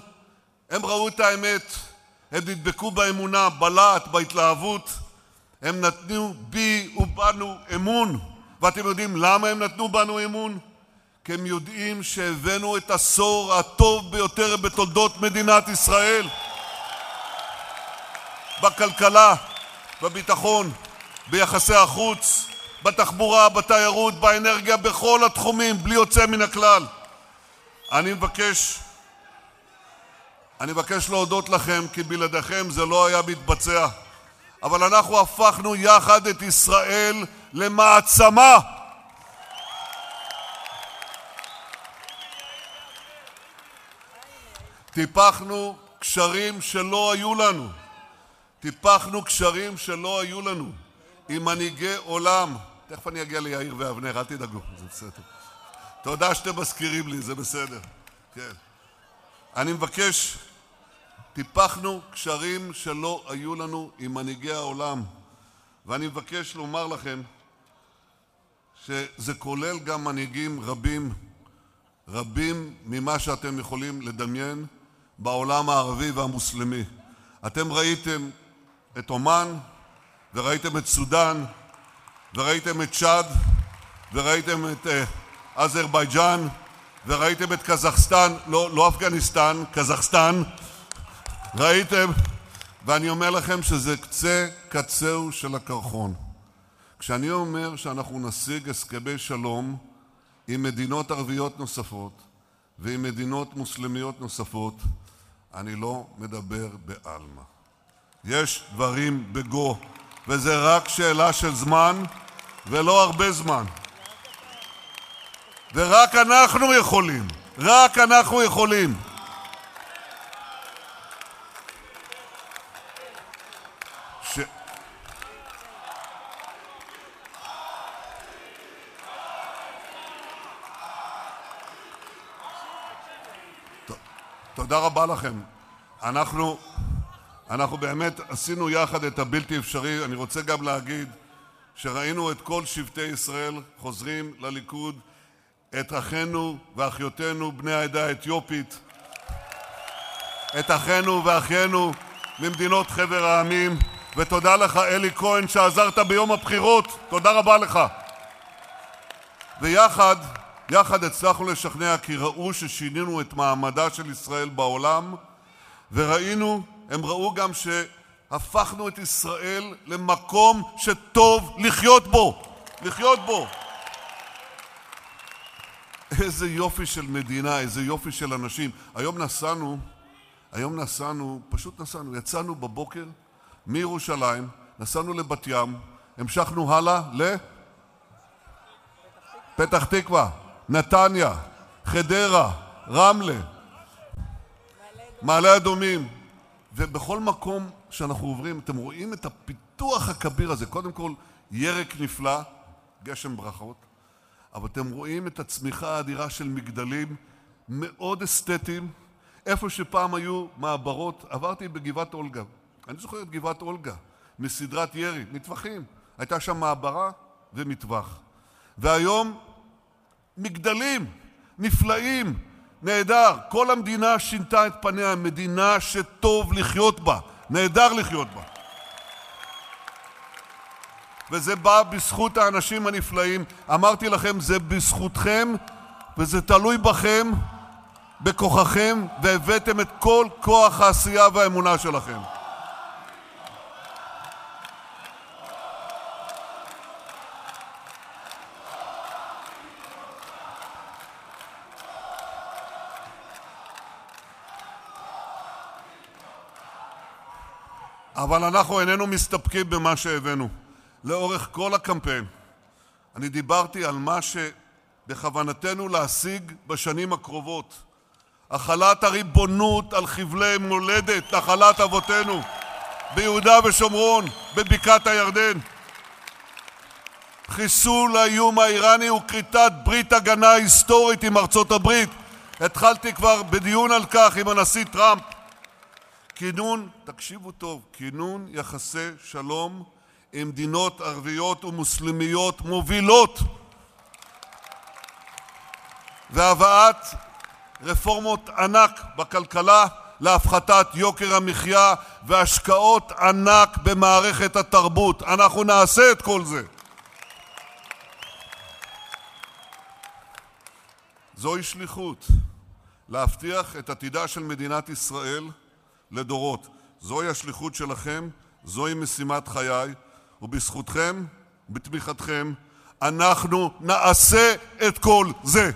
J: הם ראו את האמת, הם נדבקו באמונה, בלהט, בהתלהבות, הם נתנו בי ובנו אמון. ואתם יודעים למה הם נתנו בנו אמון? כי הם יודעים שהבאנו את עשור הטוב ביותר בתולדות מדינת ישראל. בכלכלה, בביטחון, ביחסי החוץ, בתחבורה, בתיירות, באנרגיה, בכל התחומים, בלי יוצא מן הכלל. אני מבקש, אני מבקש להודות לכם, כי בלעדיכם זה לא היה מתבצע. אבל אנחנו הפכנו יחד את ישראל למעצמה. טיפחנו קשרים שלא היו לנו. טיפחנו קשרים שלא היו לנו עם מנהיגי עולם. תכף אני אגיע ליאיר ואבנר, אל תדאגו, זה בסדר. תודה שאתם מזכירים לי, זה בסדר. כן. אני מבקש, טיפחנו קשרים שלא היו לנו עם מנהיגי העולם, ואני מבקש לומר לכם שזה כולל גם מנהיגים רבים, רבים ממה שאתם יכולים לדמיין בעולם הערבי והמוסלמי. אתם ראיתם את עומאן, וראיתם את סודאן, וראיתם את צ'אד, וראיתם את uh, אזרבייג'אן, וראיתם את קזחסטן, לא, לא אפגניסטן, קזחסטן, ראיתם, ואני אומר לכם שזה קצה קצהו של הקרחון. כשאני אומר שאנחנו נשיג הסכמי שלום עם מדינות ערביות נוספות ועם מדינות מוסלמיות נוספות, אני לא מדבר בעלמא. יש דברים בגו, וזה רק שאלה של זמן ולא הרבה זמן. ורק אנחנו יכולים, רק אנחנו יכולים. ש... תודה רבה לכם. אנחנו, אנחנו באמת עשינו יחד את הבלתי אפשרי. אני רוצה גם להגיד שראינו את כל שבטי ישראל חוזרים לליכוד, את אחינו ואחיותינו בני העדה האתיופית, את אחינו ואחיינו ממדינות חבר העמים, ותודה לך, אלי כהן, שעזרת ביום הבחירות. תודה רבה לך. ויחד, יחד הצלחנו לשכנע כי ראו ששינינו את מעמדה של ישראל בעולם, וראינו, הם ראו גם שהפכנו את ישראל למקום שטוב לחיות בו, לחיות בו. איזה יופי של מדינה, איזה יופי של אנשים. היום נסענו, היום נסענו, פשוט נסענו, יצאנו בבוקר מירושלים, נסענו לבת ים, המשכנו הלאה ל... פתח תקווה, נתניה, חדרה, רמלה, מעלה אדומים, ובכל מקום שאנחנו עוברים, אתם רואים את הפיתוח הכביר הזה. קודם כל, ירק נפלא, גשם ברכות, אבל אתם רואים את הצמיחה האדירה של מגדלים מאוד אסתטיים. איפה שפעם היו מעברות, עברתי בגבעת אולגה. אני זוכר את גבעת אולגה, מסדרת ירי, מטווחים. הייתה שם מעברה ומטווח. והיום מגדלים נפלאים, נהדר. כל המדינה שינתה את פניה, מדינה שטוב לחיות בה, נהדר לחיות בה. וזה בא בזכות האנשים הנפלאים. אמרתי לכם, זה בזכותכם וזה תלוי בכם, בכוחכם, והבאתם את כל כוח העשייה והאמונה שלכם. אבל אנחנו איננו מסתפקים במה שהבאנו. לאורך כל הקמפיין אני דיברתי על מה שבכוונתנו להשיג בשנים הקרובות. החלת הריבונות על חבלי מולדת, נחלת אבותינו, ביהודה ושומרון, בבקעת הירדן. חיסול האיום האיראני וכריתת ברית הגנה היסטורית עם ארצות הברית. התחלתי כבר בדיון על כך עם הנשיא טראמפ. כינון, תקשיבו טוב, כינון יחסי שלום עם מדינות ערביות ומוסלמיות מובילות והבאת רפורמות ענק בכלכלה להפחתת יוקר המחיה והשקעות ענק במערכת התרבות. אנחנו נעשה את כל זה. זוהי שליחות, להבטיח את עתידה של מדינת ישראל לדורות. זוהי השליחות שלכם, זוהי משימת חיי, ובזכותכם, בתמיכתכם, אנחנו נעשה את כל זה.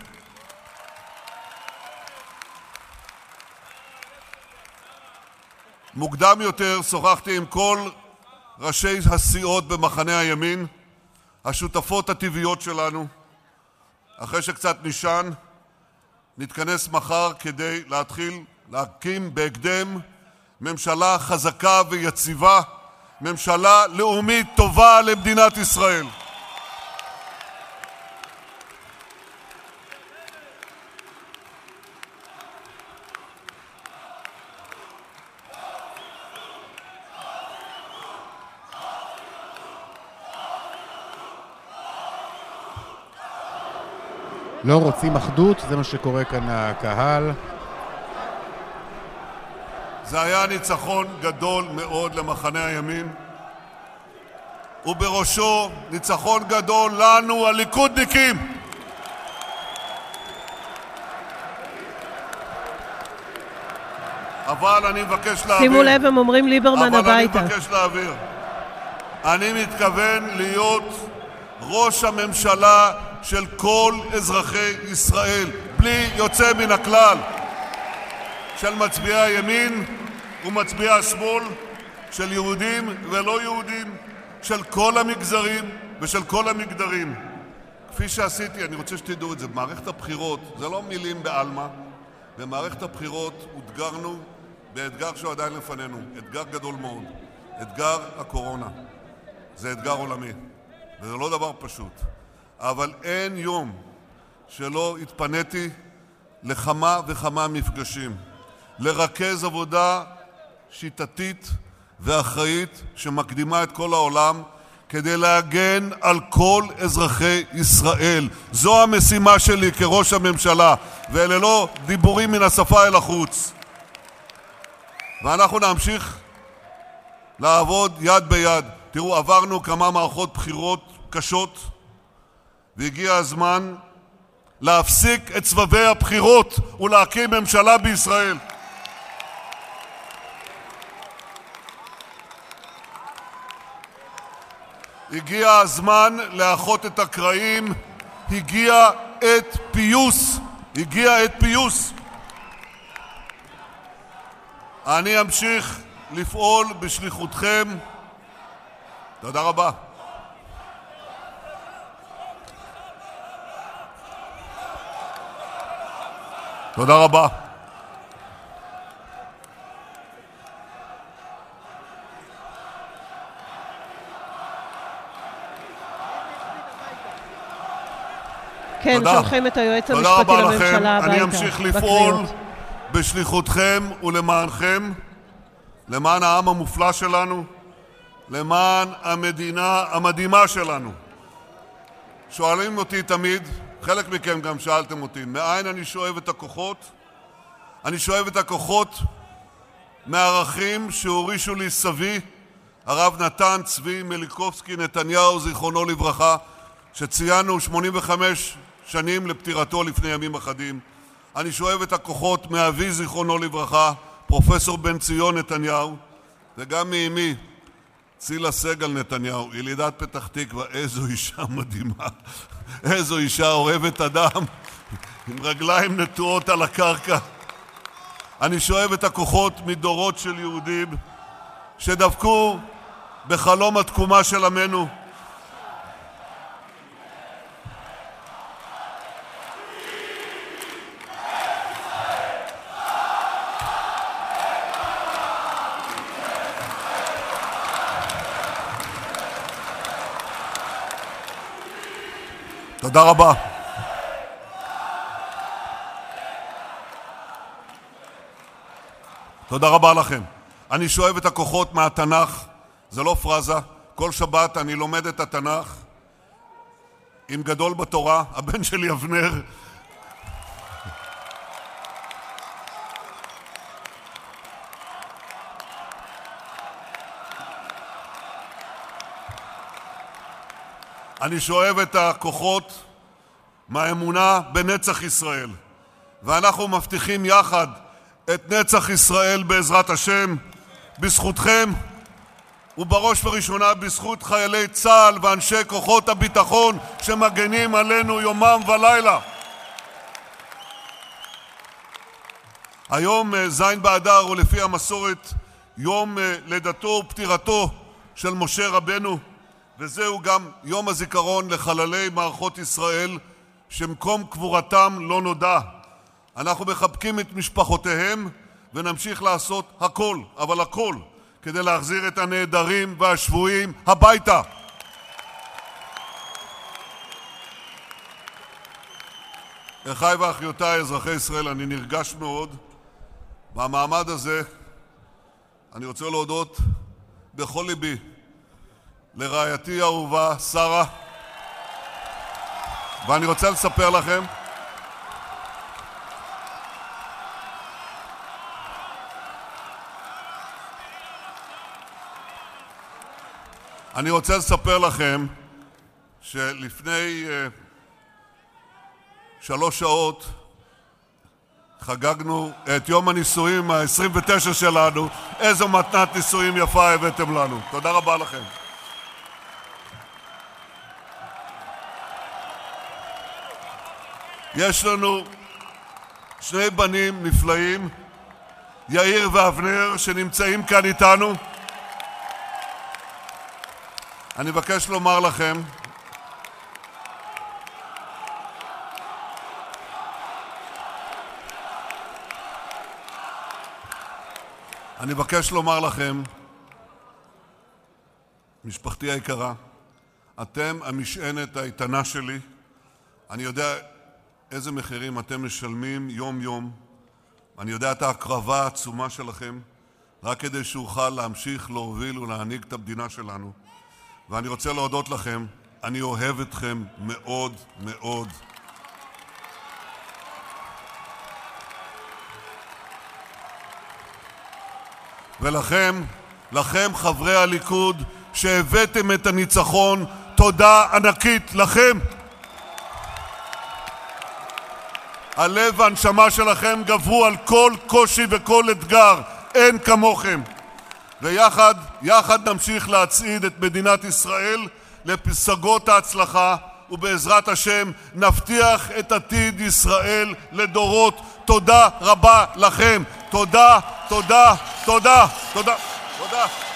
J: מוקדם יותר שוחחתי עם כל ראשי הסיעות במחנה הימין, השותפות הטבעיות שלנו. אחרי שקצת נשען, נתכנס מחר כדי להתחיל להקים בהקדם ממשלה חזקה ויציבה, ממשלה לאומית טובה למדינת ישראל.
I: לא רוצים אחדות, זה מה שקורה כאן לקהל.
J: זה היה ניצחון גדול מאוד למחנה הימין, ובראשו ניצחון גדול לנו, הליכודניקים. אבל אני מבקש להעביר...
G: שימו לב, הם אומרים ליברמן
J: אבל
G: הביתה.
J: אני מבקש להעביר. אני מתכוון להיות ראש הממשלה של כל אזרחי ישראל, בלי יוצא מן הכלל, של מצביעי הימין ומצביעי השמאל, של יהודים ולא יהודים, של כל המגזרים ושל כל המגדרים. כפי שעשיתי, אני רוצה שתדעו את זה, במערכת הבחירות, זה לא מילים בעלמא, במערכת הבחירות אותגרנו באתגר שהוא עדיין לפנינו, אתגר גדול מאוד, אתגר הקורונה. זה אתגר עולמי, וזה לא דבר פשוט. אבל אין יום שלא התפניתי לכמה וכמה מפגשים, לרכז עבודה שיטתית ואחראית שמקדימה את כל העולם כדי להגן על כל אזרחי ישראל. זו המשימה שלי כראש הממשלה, ואלה לא דיבורים מן השפה אל החוץ. ואנחנו נמשיך לעבוד יד ביד. תראו, עברנו כמה מערכות בחירות קשות, והגיע הזמן להפסיק את סבבי הבחירות ולהקים ממשלה בישראל. הגיע הזמן לאחות את הקרעים, הגיע עת פיוס, הגיע עת פיוס. אני אמשיך לפעול בשליחותכם. תודה רבה. תודה רבה.
G: כן,
J: תודה.
G: שולחים את היועץ
J: תודה
G: המשפטי
J: רבה לכם.
G: לממשלה הביתה.
J: אני אמשיך לפעול
G: בקריאות.
J: בשליחותכם ולמענכם, למען העם המופלא שלנו, למען המדינה המדהימה שלנו. שואלים אותי תמיד, חלק מכם גם שאלתם אותי, מאין אני שואב את הכוחות? אני שואב את הכוחות מערכים שהורישו לי סבי, הרב נתן צבי מליקובסקי נתניהו, זיכרונו לברכה, שציינו 85 שנים לפטירתו לפני ימים אחדים. אני שואב את הכוחות מאבי, זיכרונו לברכה, פרופסור בן ציון נתניהו, וגם מאמי, צילה סגל נתניהו, ילידת פתח תקווה, איזו אישה מדהימה, איזו אישה אוהבת אדם, עם רגליים נטועות על הקרקע. אני שואב את הכוחות מדורות של יהודים שדבקו בחלום התקומה של עמנו, תודה רבה. תודה רבה לכם. אני שואב את הכוחות מהתנ"ך, זה לא פרזה. כל שבת אני לומד את התנ"ך עם גדול בתורה, הבן שלי אבנר. אני שואב את הכוחות מהאמונה בנצח ישראל, ואנחנו מבטיחים יחד את נצח ישראל בעזרת השם, בזכותכם, ובראש ובראשונה בזכות חיילי צה"ל ואנשי כוחות הביטחון שמגנים עלינו יומם ולילה. היום אה, ז' באדר הוא לפי המסורת יום אה, לידתו ופטירתו של משה רבנו, וזהו גם יום הזיכרון לחללי מערכות ישראל שמקום קבורתם לא נודע. אנחנו מחבקים את משפחותיהם ונמשיך לעשות הכל, אבל הכל, כדי להחזיר את הנעדרים והשבויים הביתה. אחיי ואחיותיי אזרחי ישראל, אני נרגש מאוד. במעמד הזה אני רוצה להודות בכל ליבי לרעייתי האהובה שרה, ואני רוצה לספר לכם אני רוצה לספר לכם שלפני uh, שלוש שעות חגגנו את יום הנישואים ה-29 שלנו. איזו מתנת נישואים יפה הבאתם לנו. תודה רבה לכם. יש לנו שני בנים נפלאים, יאיר ואבנר, שנמצאים כאן איתנו. אני מבקש לומר לכם, אני מבקש לומר לכם, משפחתי היקרה, אתם המשענת האיתנה שלי. אני יודע איזה מחירים אתם משלמים יום-יום. אני יודע את ההקרבה העצומה שלכם, רק כדי שאוכל להמשיך להוביל ולהנהיג את המדינה שלנו. ואני רוצה להודות לכם, אני אוהב אתכם מאוד מאוד. ולכם, לכם חברי הליכוד, שהבאתם את הניצחון, תודה ענקית לכם. הלב והנשמה שלכם גברו על כל קושי וכל אתגר, אין כמוכם. ויחד, יחד נמשיך להצעיד את מדינת ישראל לפסגות ההצלחה, ובעזרת השם נבטיח את עתיד ישראל לדורות. תודה רבה לכם. תודה, תודה, תודה, תודה, תודה.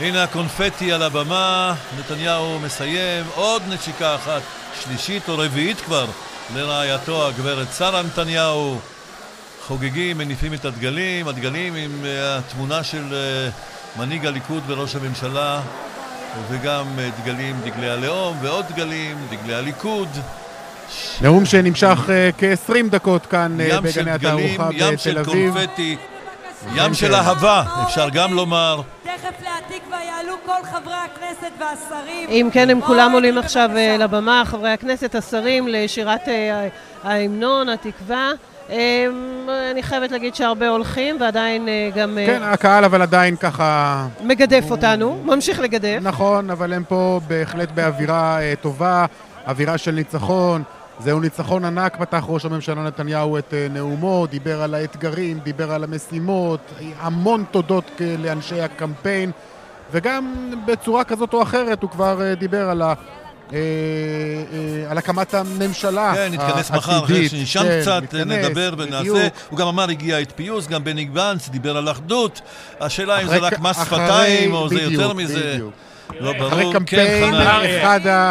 B: הנה הקונפטי על הבמה, נתניהו מסיים, עוד נשיקה אחת, שלישית או רביעית כבר, לרעייתו הגברת שרה נתניהו. חוגגים, מניפים את הדגלים, הדגלים עם אה, התמונה של אה, מנהיג הליכוד וראש הממשלה, וגם אה, דגלים, דגלי הלאום, ועוד דגלים, דגלי הליכוד.
I: נאום שנמשך אה, כ-20 דקות כאן
B: ים של
I: בגני התערוכה
B: ים
I: בתל
B: של
I: אביב.
B: קונפטי,
I: כן,
B: ים של. אהבה, אפשר גם לומר.
K: תכף להתקווה יעלו כל חברי הכנסת והשרים.
G: אם כן, הם כולם עולים עכשיו אה, לבמה, חברי הכנסת, השרים, לשירת אה, ההמנון, התקווה. אה, אני חייבת להגיד שהרבה הולכים, ועדיין אה, גם
I: כן, הקהל אבל עדיין ככה...
G: מגדף אותנו, ממשיך לגדף.
I: נכון, אבל הם פה בהחלט באווירה טובה, אווירה של ניצחון. זהו ניצחון ענק, פתח ראש הממשלה נתניהו את אה, נאומו, דיבר על האתגרים, דיבר על המשימות, המון תודות כ- לאנשי הקמפיין, וגם בצורה כזאת או אחרת הוא כבר אה, דיבר על, ה, אה, אה, על הקמת הממשלה
B: כן, נתכנס מחר, אחרי
I: העתידית.
B: שנשם
I: כן,
B: קצת, נדבר ונעשה.
I: בדיוק.
B: הוא גם אמר, הגיע את פיוס, גם בני גנץ דיבר על אחדות. השאלה אם זה רק מס שפתיים, או זה
I: בדיוק,
B: יותר מזה.
I: בדיוק.
B: לא ברור.
I: אחרי
B: כן,
I: קמפיין. אחד, ה,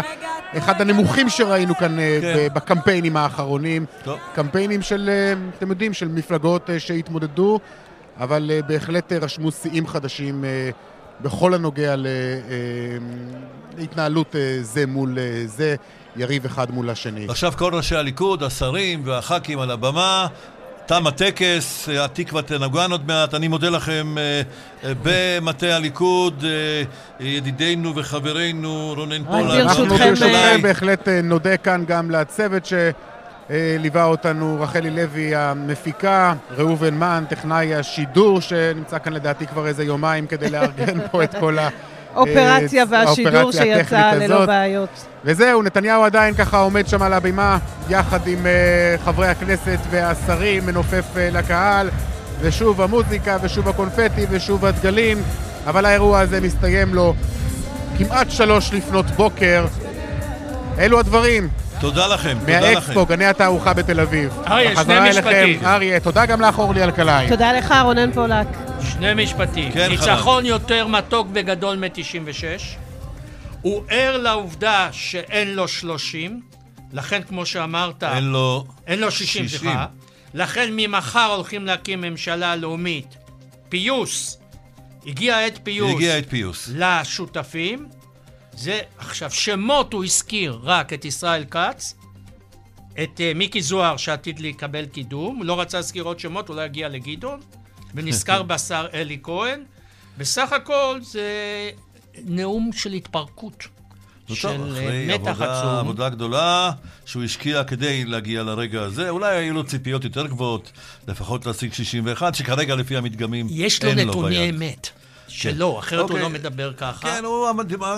I: אחד הנמוכים שראינו כאן אה,
B: כן.
I: ב- בקמפיינים האחרונים.
B: טוב.
I: קמפיינים של, אה, אתם יודעים, של מפלגות אה, שהתמודדו, אבל אה, בהחלט אה, רשמו שיאים חדשים אה, בכל הנוגע אה, להתנהלות אה, זה מול אה, זה, יריב אחד מול השני.
B: עכשיו כל ראשי הליכוד, השרים והח"כים על הבמה. תם הטקס, התקווה תנגן עוד מעט. אני מודה לכם אה, אה, במטה הליכוד, אה, ידידנו וחברנו רונן פולק.
I: אנחנו
G: ברשותכם,
I: בהחלט נודה כאן גם לצוות שליווה אותנו, רחלי לוי המפיקה, ראובן מן, טכנאי השידור, שנמצא כאן לדעתי כבר איזה יומיים כדי לארגן (laughs) פה את כל ה...
G: אופרציה
I: אה,
G: והשידור
I: האופרציה
G: שיצא ללא
I: הזאת.
G: בעיות.
I: וזהו, נתניהו עדיין ככה עומד שם על הבימה, יחד עם uh, חברי הכנסת והשרים, מנופף uh, לקהל, ושוב המוזיקה, ושוב הקונפטי, ושוב הדגלים, אבל האירוע הזה מסתיים לו כמעט שלוש לפנות בוקר. אלו הדברים
B: תודה לכם, תודה לכם.
I: מהאקספו, גני התערוכה בתל אביב.
L: אריה, שני. משפטים.
I: אריה, תודה גם לך, אורלי אלקלעי.
G: תודה לך, רונן פולק.
L: שני משפטים.
B: כן,
L: ניצחון יותר מתוק וגדול מ-96. הוא ער לעובדה שאין לו 30, לכן כמו שאמרת...
B: אין לו...
L: אין לו 60,
B: 60.
L: סליחה. לכן ממחר הולכים להקים ממשלה לאומית. פיוס. הגיע עת פיוס.
B: הגיע עת פיוס.
L: לשותפים. זה, עכשיו, שמות הוא הזכיר רק את ישראל כץ, את uh, מיקי זוהר שעתיד לקבל קידום, הוא לא רצה להזכיר עוד שמות, הוא לא יגיע לגדעון, ונזכר בשר אלי כהן. בסך הכל זה נאום של התפרקות. של
B: טוב,
L: אה,
B: אחרי
L: מתח
B: עבודה,
L: עצום.
B: עבודה גדולה שהוא השקיע כדי להגיע לרגע הזה, אולי היו לו ציפיות יותר גבוהות, לפחות להשיג 61, שכרגע לפי המדגמים
L: יש לו
B: אין
L: נתוני
B: ביד.
L: אמת. שלו, אחרת הוא
B: אוקיי.
L: לא מדבר ככה.
B: כן, הוא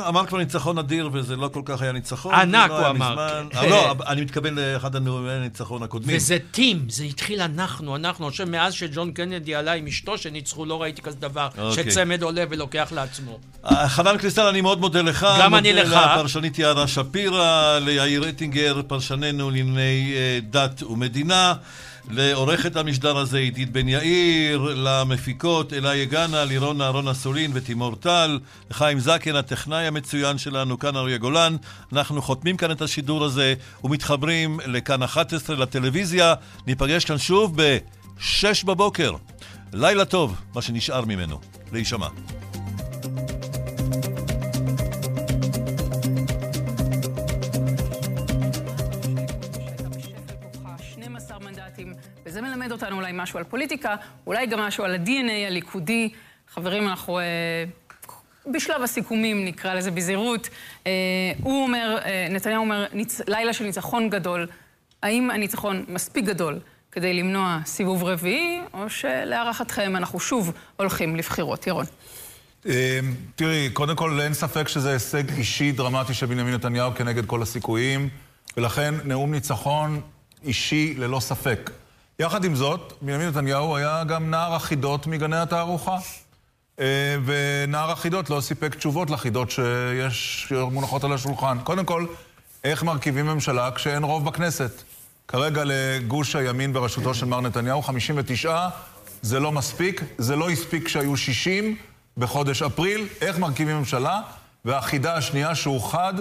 B: אמר, כבר ניצחון אדיר, וזה לא כל כך היה ניצחון.
L: ענק,
B: לא
L: הוא אמר. כן.
B: לא, אני מתכוון לאחד הנאומי הניצחון הקודמים.
L: וזה טים, זה התחיל אנחנו, אנחנו. חושב מאז שג'ון קנדי עלה עם אשתו שניצחו, לא ראיתי כזה דבר,
B: אוקיי.
L: שצמד עולה ולוקח לעצמו.
B: חנן קריסטל, אני מאוד מודה לך.
L: גם אני לך.
B: מודה לפרשנית יערה שפירא, ליאיר רטינגר, פרשננו לענייני אה, דת ומדינה. לעורכת המשדר הזה עידית בן יאיר, למפיקות אלה יגנה, לירון אהרון אסולין ותימור טל, לחיים זקן, הטכנאי המצוין שלנו, כאן אריה גולן. אנחנו חותמים כאן את השידור הזה ומתחברים לכאן 11 לטלוויזיה. ניפגש כאן שוב ב-6 בבוקר. לילה טוב, מה שנשאר ממנו. להישמע.
M: אותנו אולי משהו על פוליטיקה, אולי גם משהו על ה-DNA הליכודי. חברים, אנחנו אה, בשלב הסיכומים, נקרא לזה בזהירות. אה, הוא אומר, אה, נתניהו אומר, ניצ... לילה של ניצחון גדול. האם הניצחון מספיק גדול כדי למנוע סיבוב רביעי, או שלהערכתכם אנחנו שוב הולכים לבחירות? ירון.
N: אה, תראי, קודם כל אין ספק שזה הישג אישי דרמטי של בנימין נתניהו כנגד כל הסיכויים, ולכן נאום ניצחון אישי ללא ספק. יחד עם זאת, בנימין נתניהו היה גם נער החידות מגני התערוכה. אה, ונער החידות לא סיפק תשובות לחידות שיש מונחות על השולחן. קודם כל, איך מרכיבים ממשלה כשאין רוב בכנסת? כרגע לגוש הימין בראשותו של מר נתניהו, 59, זה לא מספיק, זה לא הספיק כשהיו 60 בחודש אפריל. איך מרכיבים ממשלה? והחידה השנייה שהוכחד,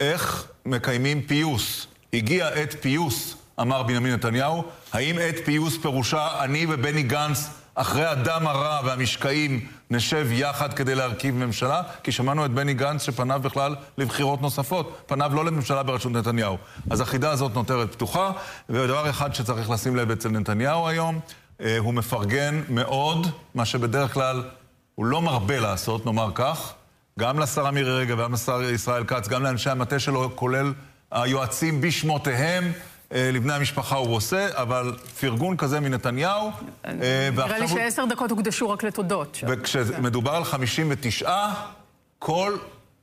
N: איך מקיימים פיוס. הגיע עת פיוס, אמר בנימין נתניהו. האם עת פיוס פירושה אני ובני גנץ, אחרי הדם הרע והמשקעים, נשב יחד כדי להרכיב ממשלה? כי שמענו את בני גנץ שפניו בכלל לבחירות נוספות. פניו לא לממשלה בראשות נתניהו. אז החידה הזאת נותרת פתוחה. ודבר אחד שצריך לשים לב אצל נתניהו היום, אה, הוא מפרגן מאוד, מה שבדרך כלל הוא לא מרבה לעשות, נאמר כך. גם לשרה מירי רגב, גם לשר ישראל כץ, גם לאנשי המטה שלו, כולל היועצים בשמותיהם. אה, לבני המשפחה הוא עושה, אבל פרגון כזה מנתניהו. אה,
M: נראה לי שעשר דקות הוקדשו רק לתודות.
N: וכשמדובר על 59, כל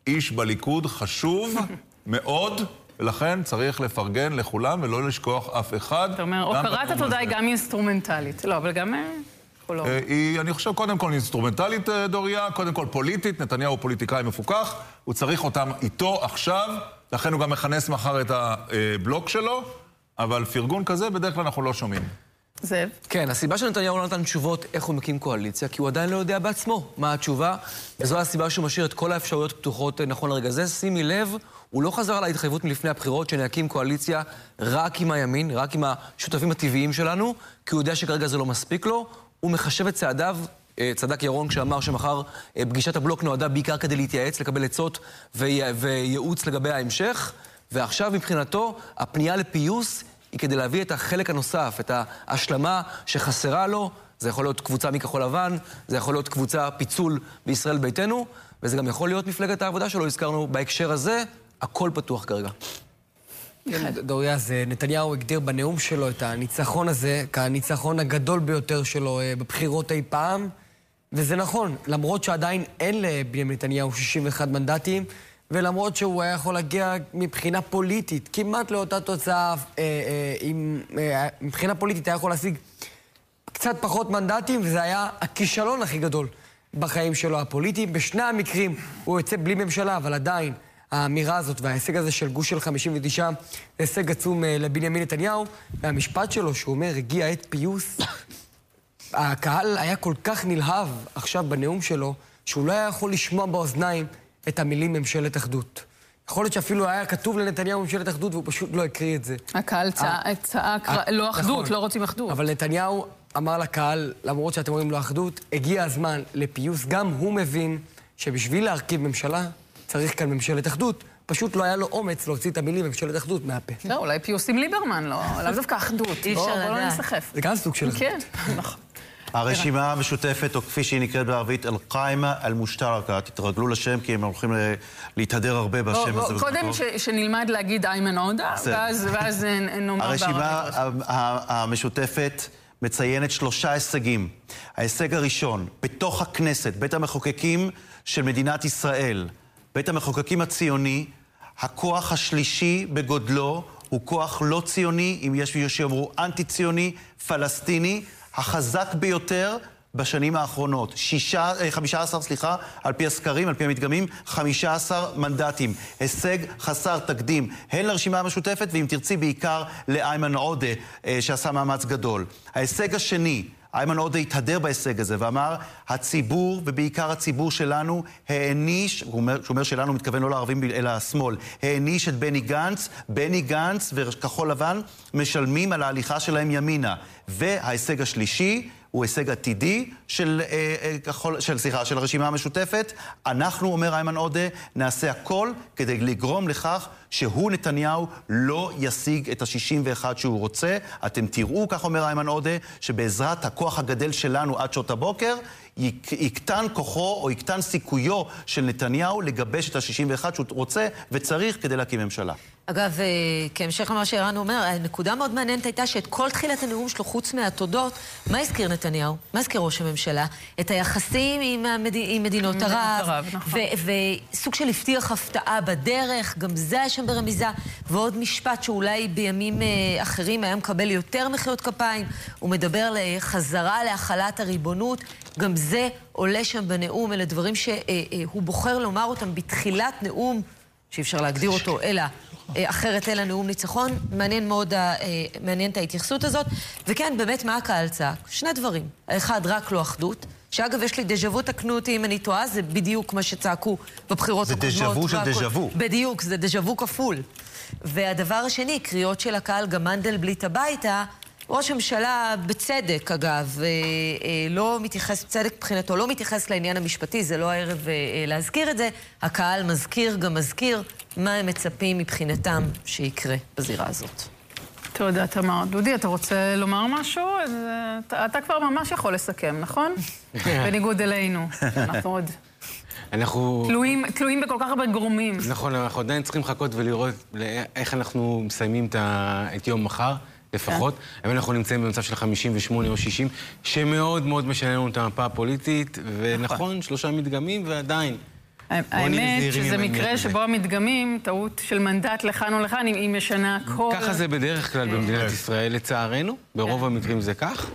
N: איש בליכוד חשוב (laughs) מאוד, ולכן צריך לפרגן לכולם ולא לשכוח אף אחד.
M: אתה אומר, הוקרת התודה. היא גם אינסטרומנטלית. לא, אבל גם... אה, לא...
N: היא, אני חושב, קודם כל אינסטרומנטלית, דוריה, קודם כל פוליטית, נתניהו הוא פוליטיקאי מפוכח, הוא צריך אותם איתו עכשיו, לכן הוא גם מכנס מחר את הבלוק שלו, אבל פרגון כזה בדרך כלל אנחנו לא שומעים.
M: זאב?
O: כן, הסיבה שנתניהו לא נתן תשובות איך הוא מקים קואליציה, כי הוא עדיין לא יודע בעצמו מה התשובה, וזו הסיבה שהוא משאיר את כל האפשרויות פתוחות אה, נכון לרגע זה. שימי לב, הוא לא חזר על ההתחייבות מלפני הבחירות שנקים קואליציה רק עם הימין, רק עם השותפים הטבעיים שלנו, כי הוא יודע שכרגע זה לא מספיק לו. הוא מחשב את צעדיו, אה, צדק ירון כשאמר שמחר אה, פגישת הבלוק נועדה בעיקר כדי להתייעץ, לקבל עצות וייעוץ לגבי ההמשך, ועכשיו מבחינתו הפנייה לפיוס היא כדי להביא את החלק הנוסף, את ההשלמה שחסרה לו. זה יכול להיות קבוצה מכחול לבן, זה יכול להיות קבוצה פיצול בישראל ביתנו, וזה גם יכול להיות מפלגת העבודה שלו, הזכרנו בהקשר הזה, הכל פתוח כרגע.
P: כן, דוריה, אז אה, נתניהו הגדיר בנאום שלו את הניצחון הזה כהניצחון הגדול ביותר שלו אה, בבחירות אי פעם, וזה נכון, למרות שעדיין אין לבנימין נתניהו 61 מנדטים, ולמרות שהוא היה יכול להגיע מבחינה פוליטית כמעט לאותה תוצאה, אה, אה, עם, אה, מבחינה פוליטית היה יכול להשיג קצת פחות מנדטים, וזה היה הכישלון הכי גדול בחיים שלו הפוליטיים. בשני המקרים הוא יוצא בלי ממשלה, אבל עדיין האמירה הזאת וההישג הזה של גוש של 59 זה הישג עצום אה, לבנימין נתניהו. והמשפט שלו, שהוא אומר, הגיע עת פיוס, הקהל היה כל כך נלהב עכשיו בנאום שלו, שהוא לא היה יכול לשמוע באוזניים את המילים ממשלת אחדות. יכול להיות שאפילו היה כתוב לנתניהו ממשלת אחדות והוא פשוט לא הקריא את זה.
M: הקהל
P: אה,
M: צעק,
P: אה,
M: לא אחדות,
P: נכון.
M: לא רוצים אחדות.
P: אבל נתניהו אמר לקהל, למרות שאתם אומרים לו אחדות, הגיע הזמן לפיוס. גם הוא מבין שבשביל להרכיב ממשלה צריך כאן ממשלת אחדות. פשוט לא היה לו אומץ להוציא את המילים ממשלת אחדות מהפה.
M: לא, אולי פיוס עם ליברמן, לא, לאו דווקא אחדות.
P: אי אפשר
M: בוא לא
P: לדעת.
M: נסחף.
P: זה גם סוג של אחדות.
M: כן, נכון.
Q: הרשימה המשותפת, או כפי שהיא נקראת בערבית, אל-קאימה אל-מושתרקה. תתרגלו לשם, כי הם הולכים להתהדר הרבה בשם הזה.
M: קודם שנלמד להגיד איימן עודה. ואז נאמר (laughs)
Q: הרשימה המשותפת מציינת שלושה הישגים. ההישג הראשון, בתוך הכנסת, בית המחוקקים של מדינת ישראל, בית המחוקקים הציוני, הכוח השלישי בגודלו הוא כוח לא ציוני, אם יש מי שיאמרו אנטי-ציוני, פלסטיני, החזק ביותר בשנים האחרונות. שישה, אה, 15, סליחה, על פי הסקרים, על פי המדגמים, 15 מנדטים. הישג חסר תקדים, הן לרשימה המשותפת, ואם תרצי בעיקר לאיימן עודה, אה, שעשה מאמץ גדול. ההישג השני, איימן עודה התהדר בהישג הזה ואמר, הציבור, ובעיקר הציבור שלנו, העניש, הוא אומר, כשהוא אומר שלנו, הוא מתכוון לא לערבים אלא השמאל, העניש את בני גנץ, בני גנץ וכחול לבן משלמים על ההליכה שלהם ימינה. וההישג השלישי, הוא הישג עתידי של, אה, אה, כחול, של, סליחה, של הרשימה המשותפת. אנחנו, אומר איימן עודה, נעשה הכל כדי לגרום לכך שהוא, נתניהו, לא ישיג את ה-61 שהוא רוצה. אתם תראו, כך אומר איימן עודה, שבעזרת הכוח הגדל שלנו עד שעות הבוקר, יק- יקטן כוחו או יקטן סיכויו של נתניהו לגבש את ה-61 שהוא רוצה וצריך כדי להקים ממשלה.
R: אגב, אה, כהמשך למה שערן אומר, הנקודה מאוד מעניינת הייתה שאת כל תחילת הנאום שלו, חוץ מהתודות, מה הזכיר נתניהו? מה הזכיר ראש הממשלה? את היחסים עם, המד... עם מדינות ערב,
M: ערב, נכון.
R: וסוג של הבטיח הפתעה בדרך, גם זה היה שם ברמיזה, ועוד משפט שאולי בימים אה, אחרים היה מקבל יותר מחיאות כפיים, הוא מדבר על אה, להחלת הריבונות, גם זה עולה שם בנאום, אלה דברים שהוא בוחר לומר אותם בתחילת נאום. שאי אפשר להגדיר אותו, אלא אה, אחרת אלא נאום ניצחון. מעניין מאוד, אה, מעניינת ההתייחסות הזאת. וכן, באמת, מה הקהל צעק? שני דברים. האחד, רק לא אחדות. שאגב, יש לי דז'ה וו, תקנו אותי אם אני טועה, זה בדיוק מה שצעקו בבחירות
Q: זה
R: הקודמות.
Q: דז'ה וו של דז'ה וו.
R: בדיוק, זה דז'ה וו כפול. והדבר השני, קריאות של הקהל, גם מנדלבליט הביתה, ראש הממשלה, בצדק אגב, אה, אה, לא מתייחס, בצדק מבחינתו, לא מתייחס לעניין המשפטי, זה לא הערב אה, להזכיר את זה. הקהל מזכיר, גם מזכיר, מה הם מצפים מבחינתם שיקרה בזירה הזאת.
M: תודה, תמר. דודי, אתה רוצה לומר משהו? אז, אתה, אתה כבר ממש יכול לסכם, נכון? (laughs) בניגוד אלינו. אנחנו עוד
S: אנחנו...
M: תלויים, תלויים בכל כך הרבה גורמים.
S: נכון, אנחנו עדיין צריכים לחכות ולראות איך אנחנו מסיימים. את יום מחר, לפחות. אבל אנחנו נמצאים במצב של 58 או 60, שמאוד מאוד משנה לנו את המפה הפוליטית, ונכון, שלושה מדגמים, ועדיין.
M: האמת שזה מקרה שבו המדגמים, טעות של מנדט לכאן או לכאן, היא- משנה הכל.
S: ככה זה בדרך כלל במדינת ישראל, לצערנו. ברוב המקרים זה כך.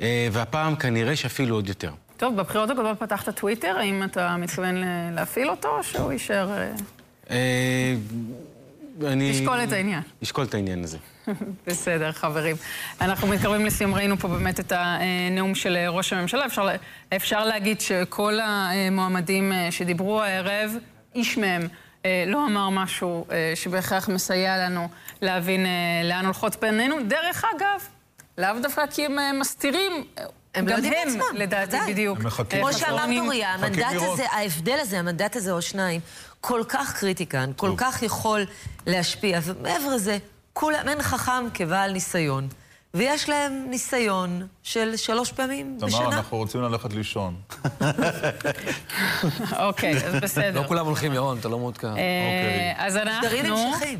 S: אה, והפעם כנראה שאפילו עוד יותר.
M: טוב, בבחירות הקודמות פתחת טוויטר, האם אתה מתכוון להפעיל אותו, או שהוא יישאר... אה,
S: אה, אני...
M: תשקול את העניין.
S: אשקול את העניין הזה.
M: בסדר, חברים. אנחנו מתקרבים לסיום, ראינו פה באמת את הנאום של ראש הממשלה. אפשר, לה- אפשר להגיד שכל המועמדים אה, שדיברו הערב, איש מהם אה, לא אמר משהו אה, שבהכרח מסייע לנו להבין אה, לאן הולכות פנינו. דרך אגב, לאו דווקא כי הם אה, מסתירים.
R: הם לא
M: גם
R: יודעים
M: הם,
R: בעצמם,
M: לדעתי. בדיוק. אה,
R: כמו שאמר. דוריה, המנדט הזה, ההבדל הזה, המנדט הזה או שניים, כל כך קריטי כאן, כל כך יכול להשפיע, ומעבר לזה, כולם, אין חכם כבעל ניסיון. ויש להם ניסיון של שלוש פעמים
N: תמר,
R: בשנה.
N: אנחנו רוצים ללכת לישון.
M: אוקיי, אז (laughs) בסדר.
O: לא כולם הולכים, ירון, אתה לא מעודכן.
M: אה, אז אנחנו...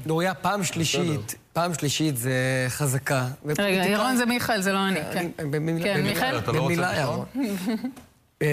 O: דוריה, פעם שלישית, פעם שלישית זה חזקה.
M: רגע, ירון זה מיכאל, זה לא אני, כן. כן, מיכאל?
O: במילה, ירון. אה,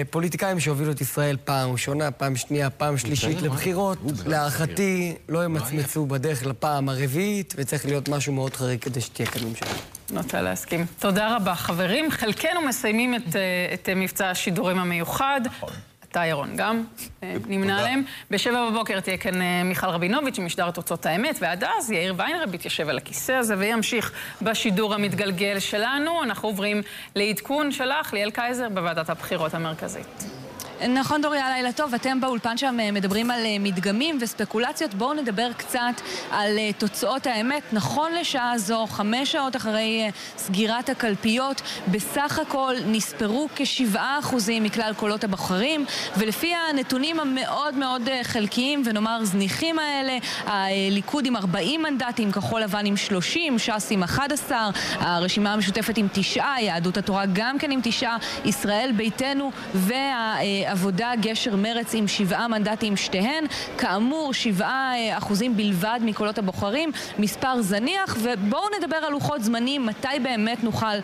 O: פוליטיקאים שהובילו את ישראל פעם ראשונה, פעם שנייה, פעם שלישית לבחירות, להערכתי לא ימצמצו בדרך לפעם הרביעית, וצריך להיות משהו מאוד חריג כדי שתהיה כאן ממשלה.
M: נוטה להסכים. תודה רבה, חברים. חלקנו מסיימים את, אה, את אה, מבצע השידורים המיוחד. אתה, ירון, גם אה, נמנה עליהם. בשבע בבוקר תהיה כאן אה, מיכל רבינוביץ' עם משדר תוצאות האמת, ועד אז יאיר ויינרב יתיישב על הכיסא הזה וימשיך בשידור המתגלגל שלנו. אנחנו עוברים לעדכון שלך, ליאל קייזר, בוועדת הבחירות המרכזית.
T: נכון, דוריה, לילה טוב. אתם באולפן שם אה, מדברים על אה, מדגמים וספקולציות. בואו נדבר קצת על אה, תוצאות האמת. נכון לשעה זו, חמש שעות אחרי סגירת הקלפיות, בסך הכל נספרו כשבעה אחוזים מכלל קולות הבוחרים, ולפי הנתונים המאוד מאוד חלקיים ונאמר זניחים האלה, הליכוד עם 40 מנדטים, כחול לבן עם 30, ש"ס עם 11, הרשימה המשותפת עם תשעה, יהדות התורה גם כן עם תשעה, ישראל ביתנו וה... עבודה, גשר מרץ עם שבעה מנדטים שתיהן. כאמור, שבעה אה, אחוזים בלבד מקולות הבוחרים, מספר זניח, ובואו נדבר על לוחות זמנים, מתי באמת נוכל אה,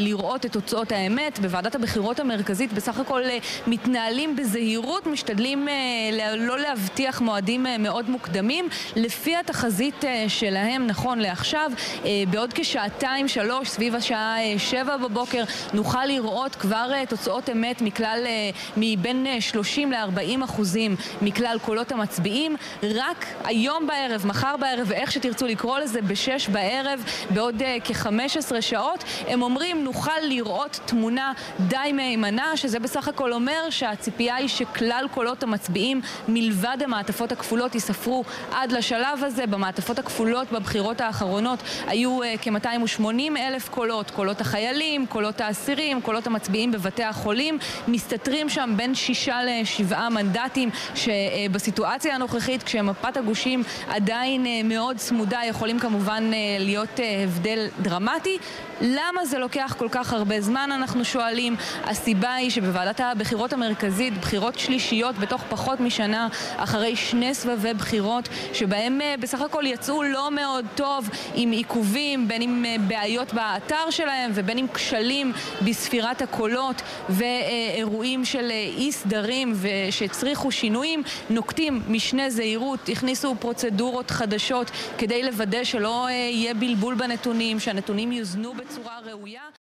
T: לראות את תוצאות האמת. בוועדת הבחירות המרכזית בסך הכל אה, מתנהלים בזהירות, משתדלים לא להבטיח מועדים מאוד מוקדמים. לפי התחזית שלהם, נכון לעכשיו, בעוד כשעתיים, שלוש, סביב השעה שבע בבוקר, נוכל לראות כבר תוצאות אמת מכלל, מבין אה, 30 ל-40 אחוזים מכלל קולות המצביעים. רק היום בערב, מחר בערב, ואיך שתרצו לקרוא לזה, בשש בערב, בעוד אה, כ-15 שעות, הם אומרים נוכל לראות תמונה די מהימנה, שזה בסך הכל אומר שהציפייה היא שכלל קולות המצביעים מלבד המעטפות הכפולות ייספרו עד לשלב הזה. במעטפות הכפולות בבחירות האחרונות היו uh, כ-280 אלף קולות, קולות החיילים, קולות האסירים, קולות המצביעים בבתי החולים. מסתתרים שם בין שישה לשבעה מנדטים שבסיטואציה הנוכחית, כשמפת הגושים עדיין uh, מאוד צמודה, יכולים כמובן uh, להיות uh, הבדל דרמטי. למה זה לוקח כל כך הרבה זמן, אנחנו שואלים. הסיבה היא שבוועדת הבחירות המרכזית, בחירות שלישיות בתוך פחות משנה, אחרי שני סבבי בחירות, שבהם בסך הכל יצאו לא מאוד טוב עם עיכובים, בין uh, בעיות באתר שלהם ובין עם כשלים בספירת הקולות ואירועים של אי סדרים שהצריכו שינויים, נוקטים משנה זהירות, הכניסו פרוצדורות חדשות כדי לוודא שלא uh, יהיה בלבול בנתונים, שהנתונים יוזנו בצורה ראויה.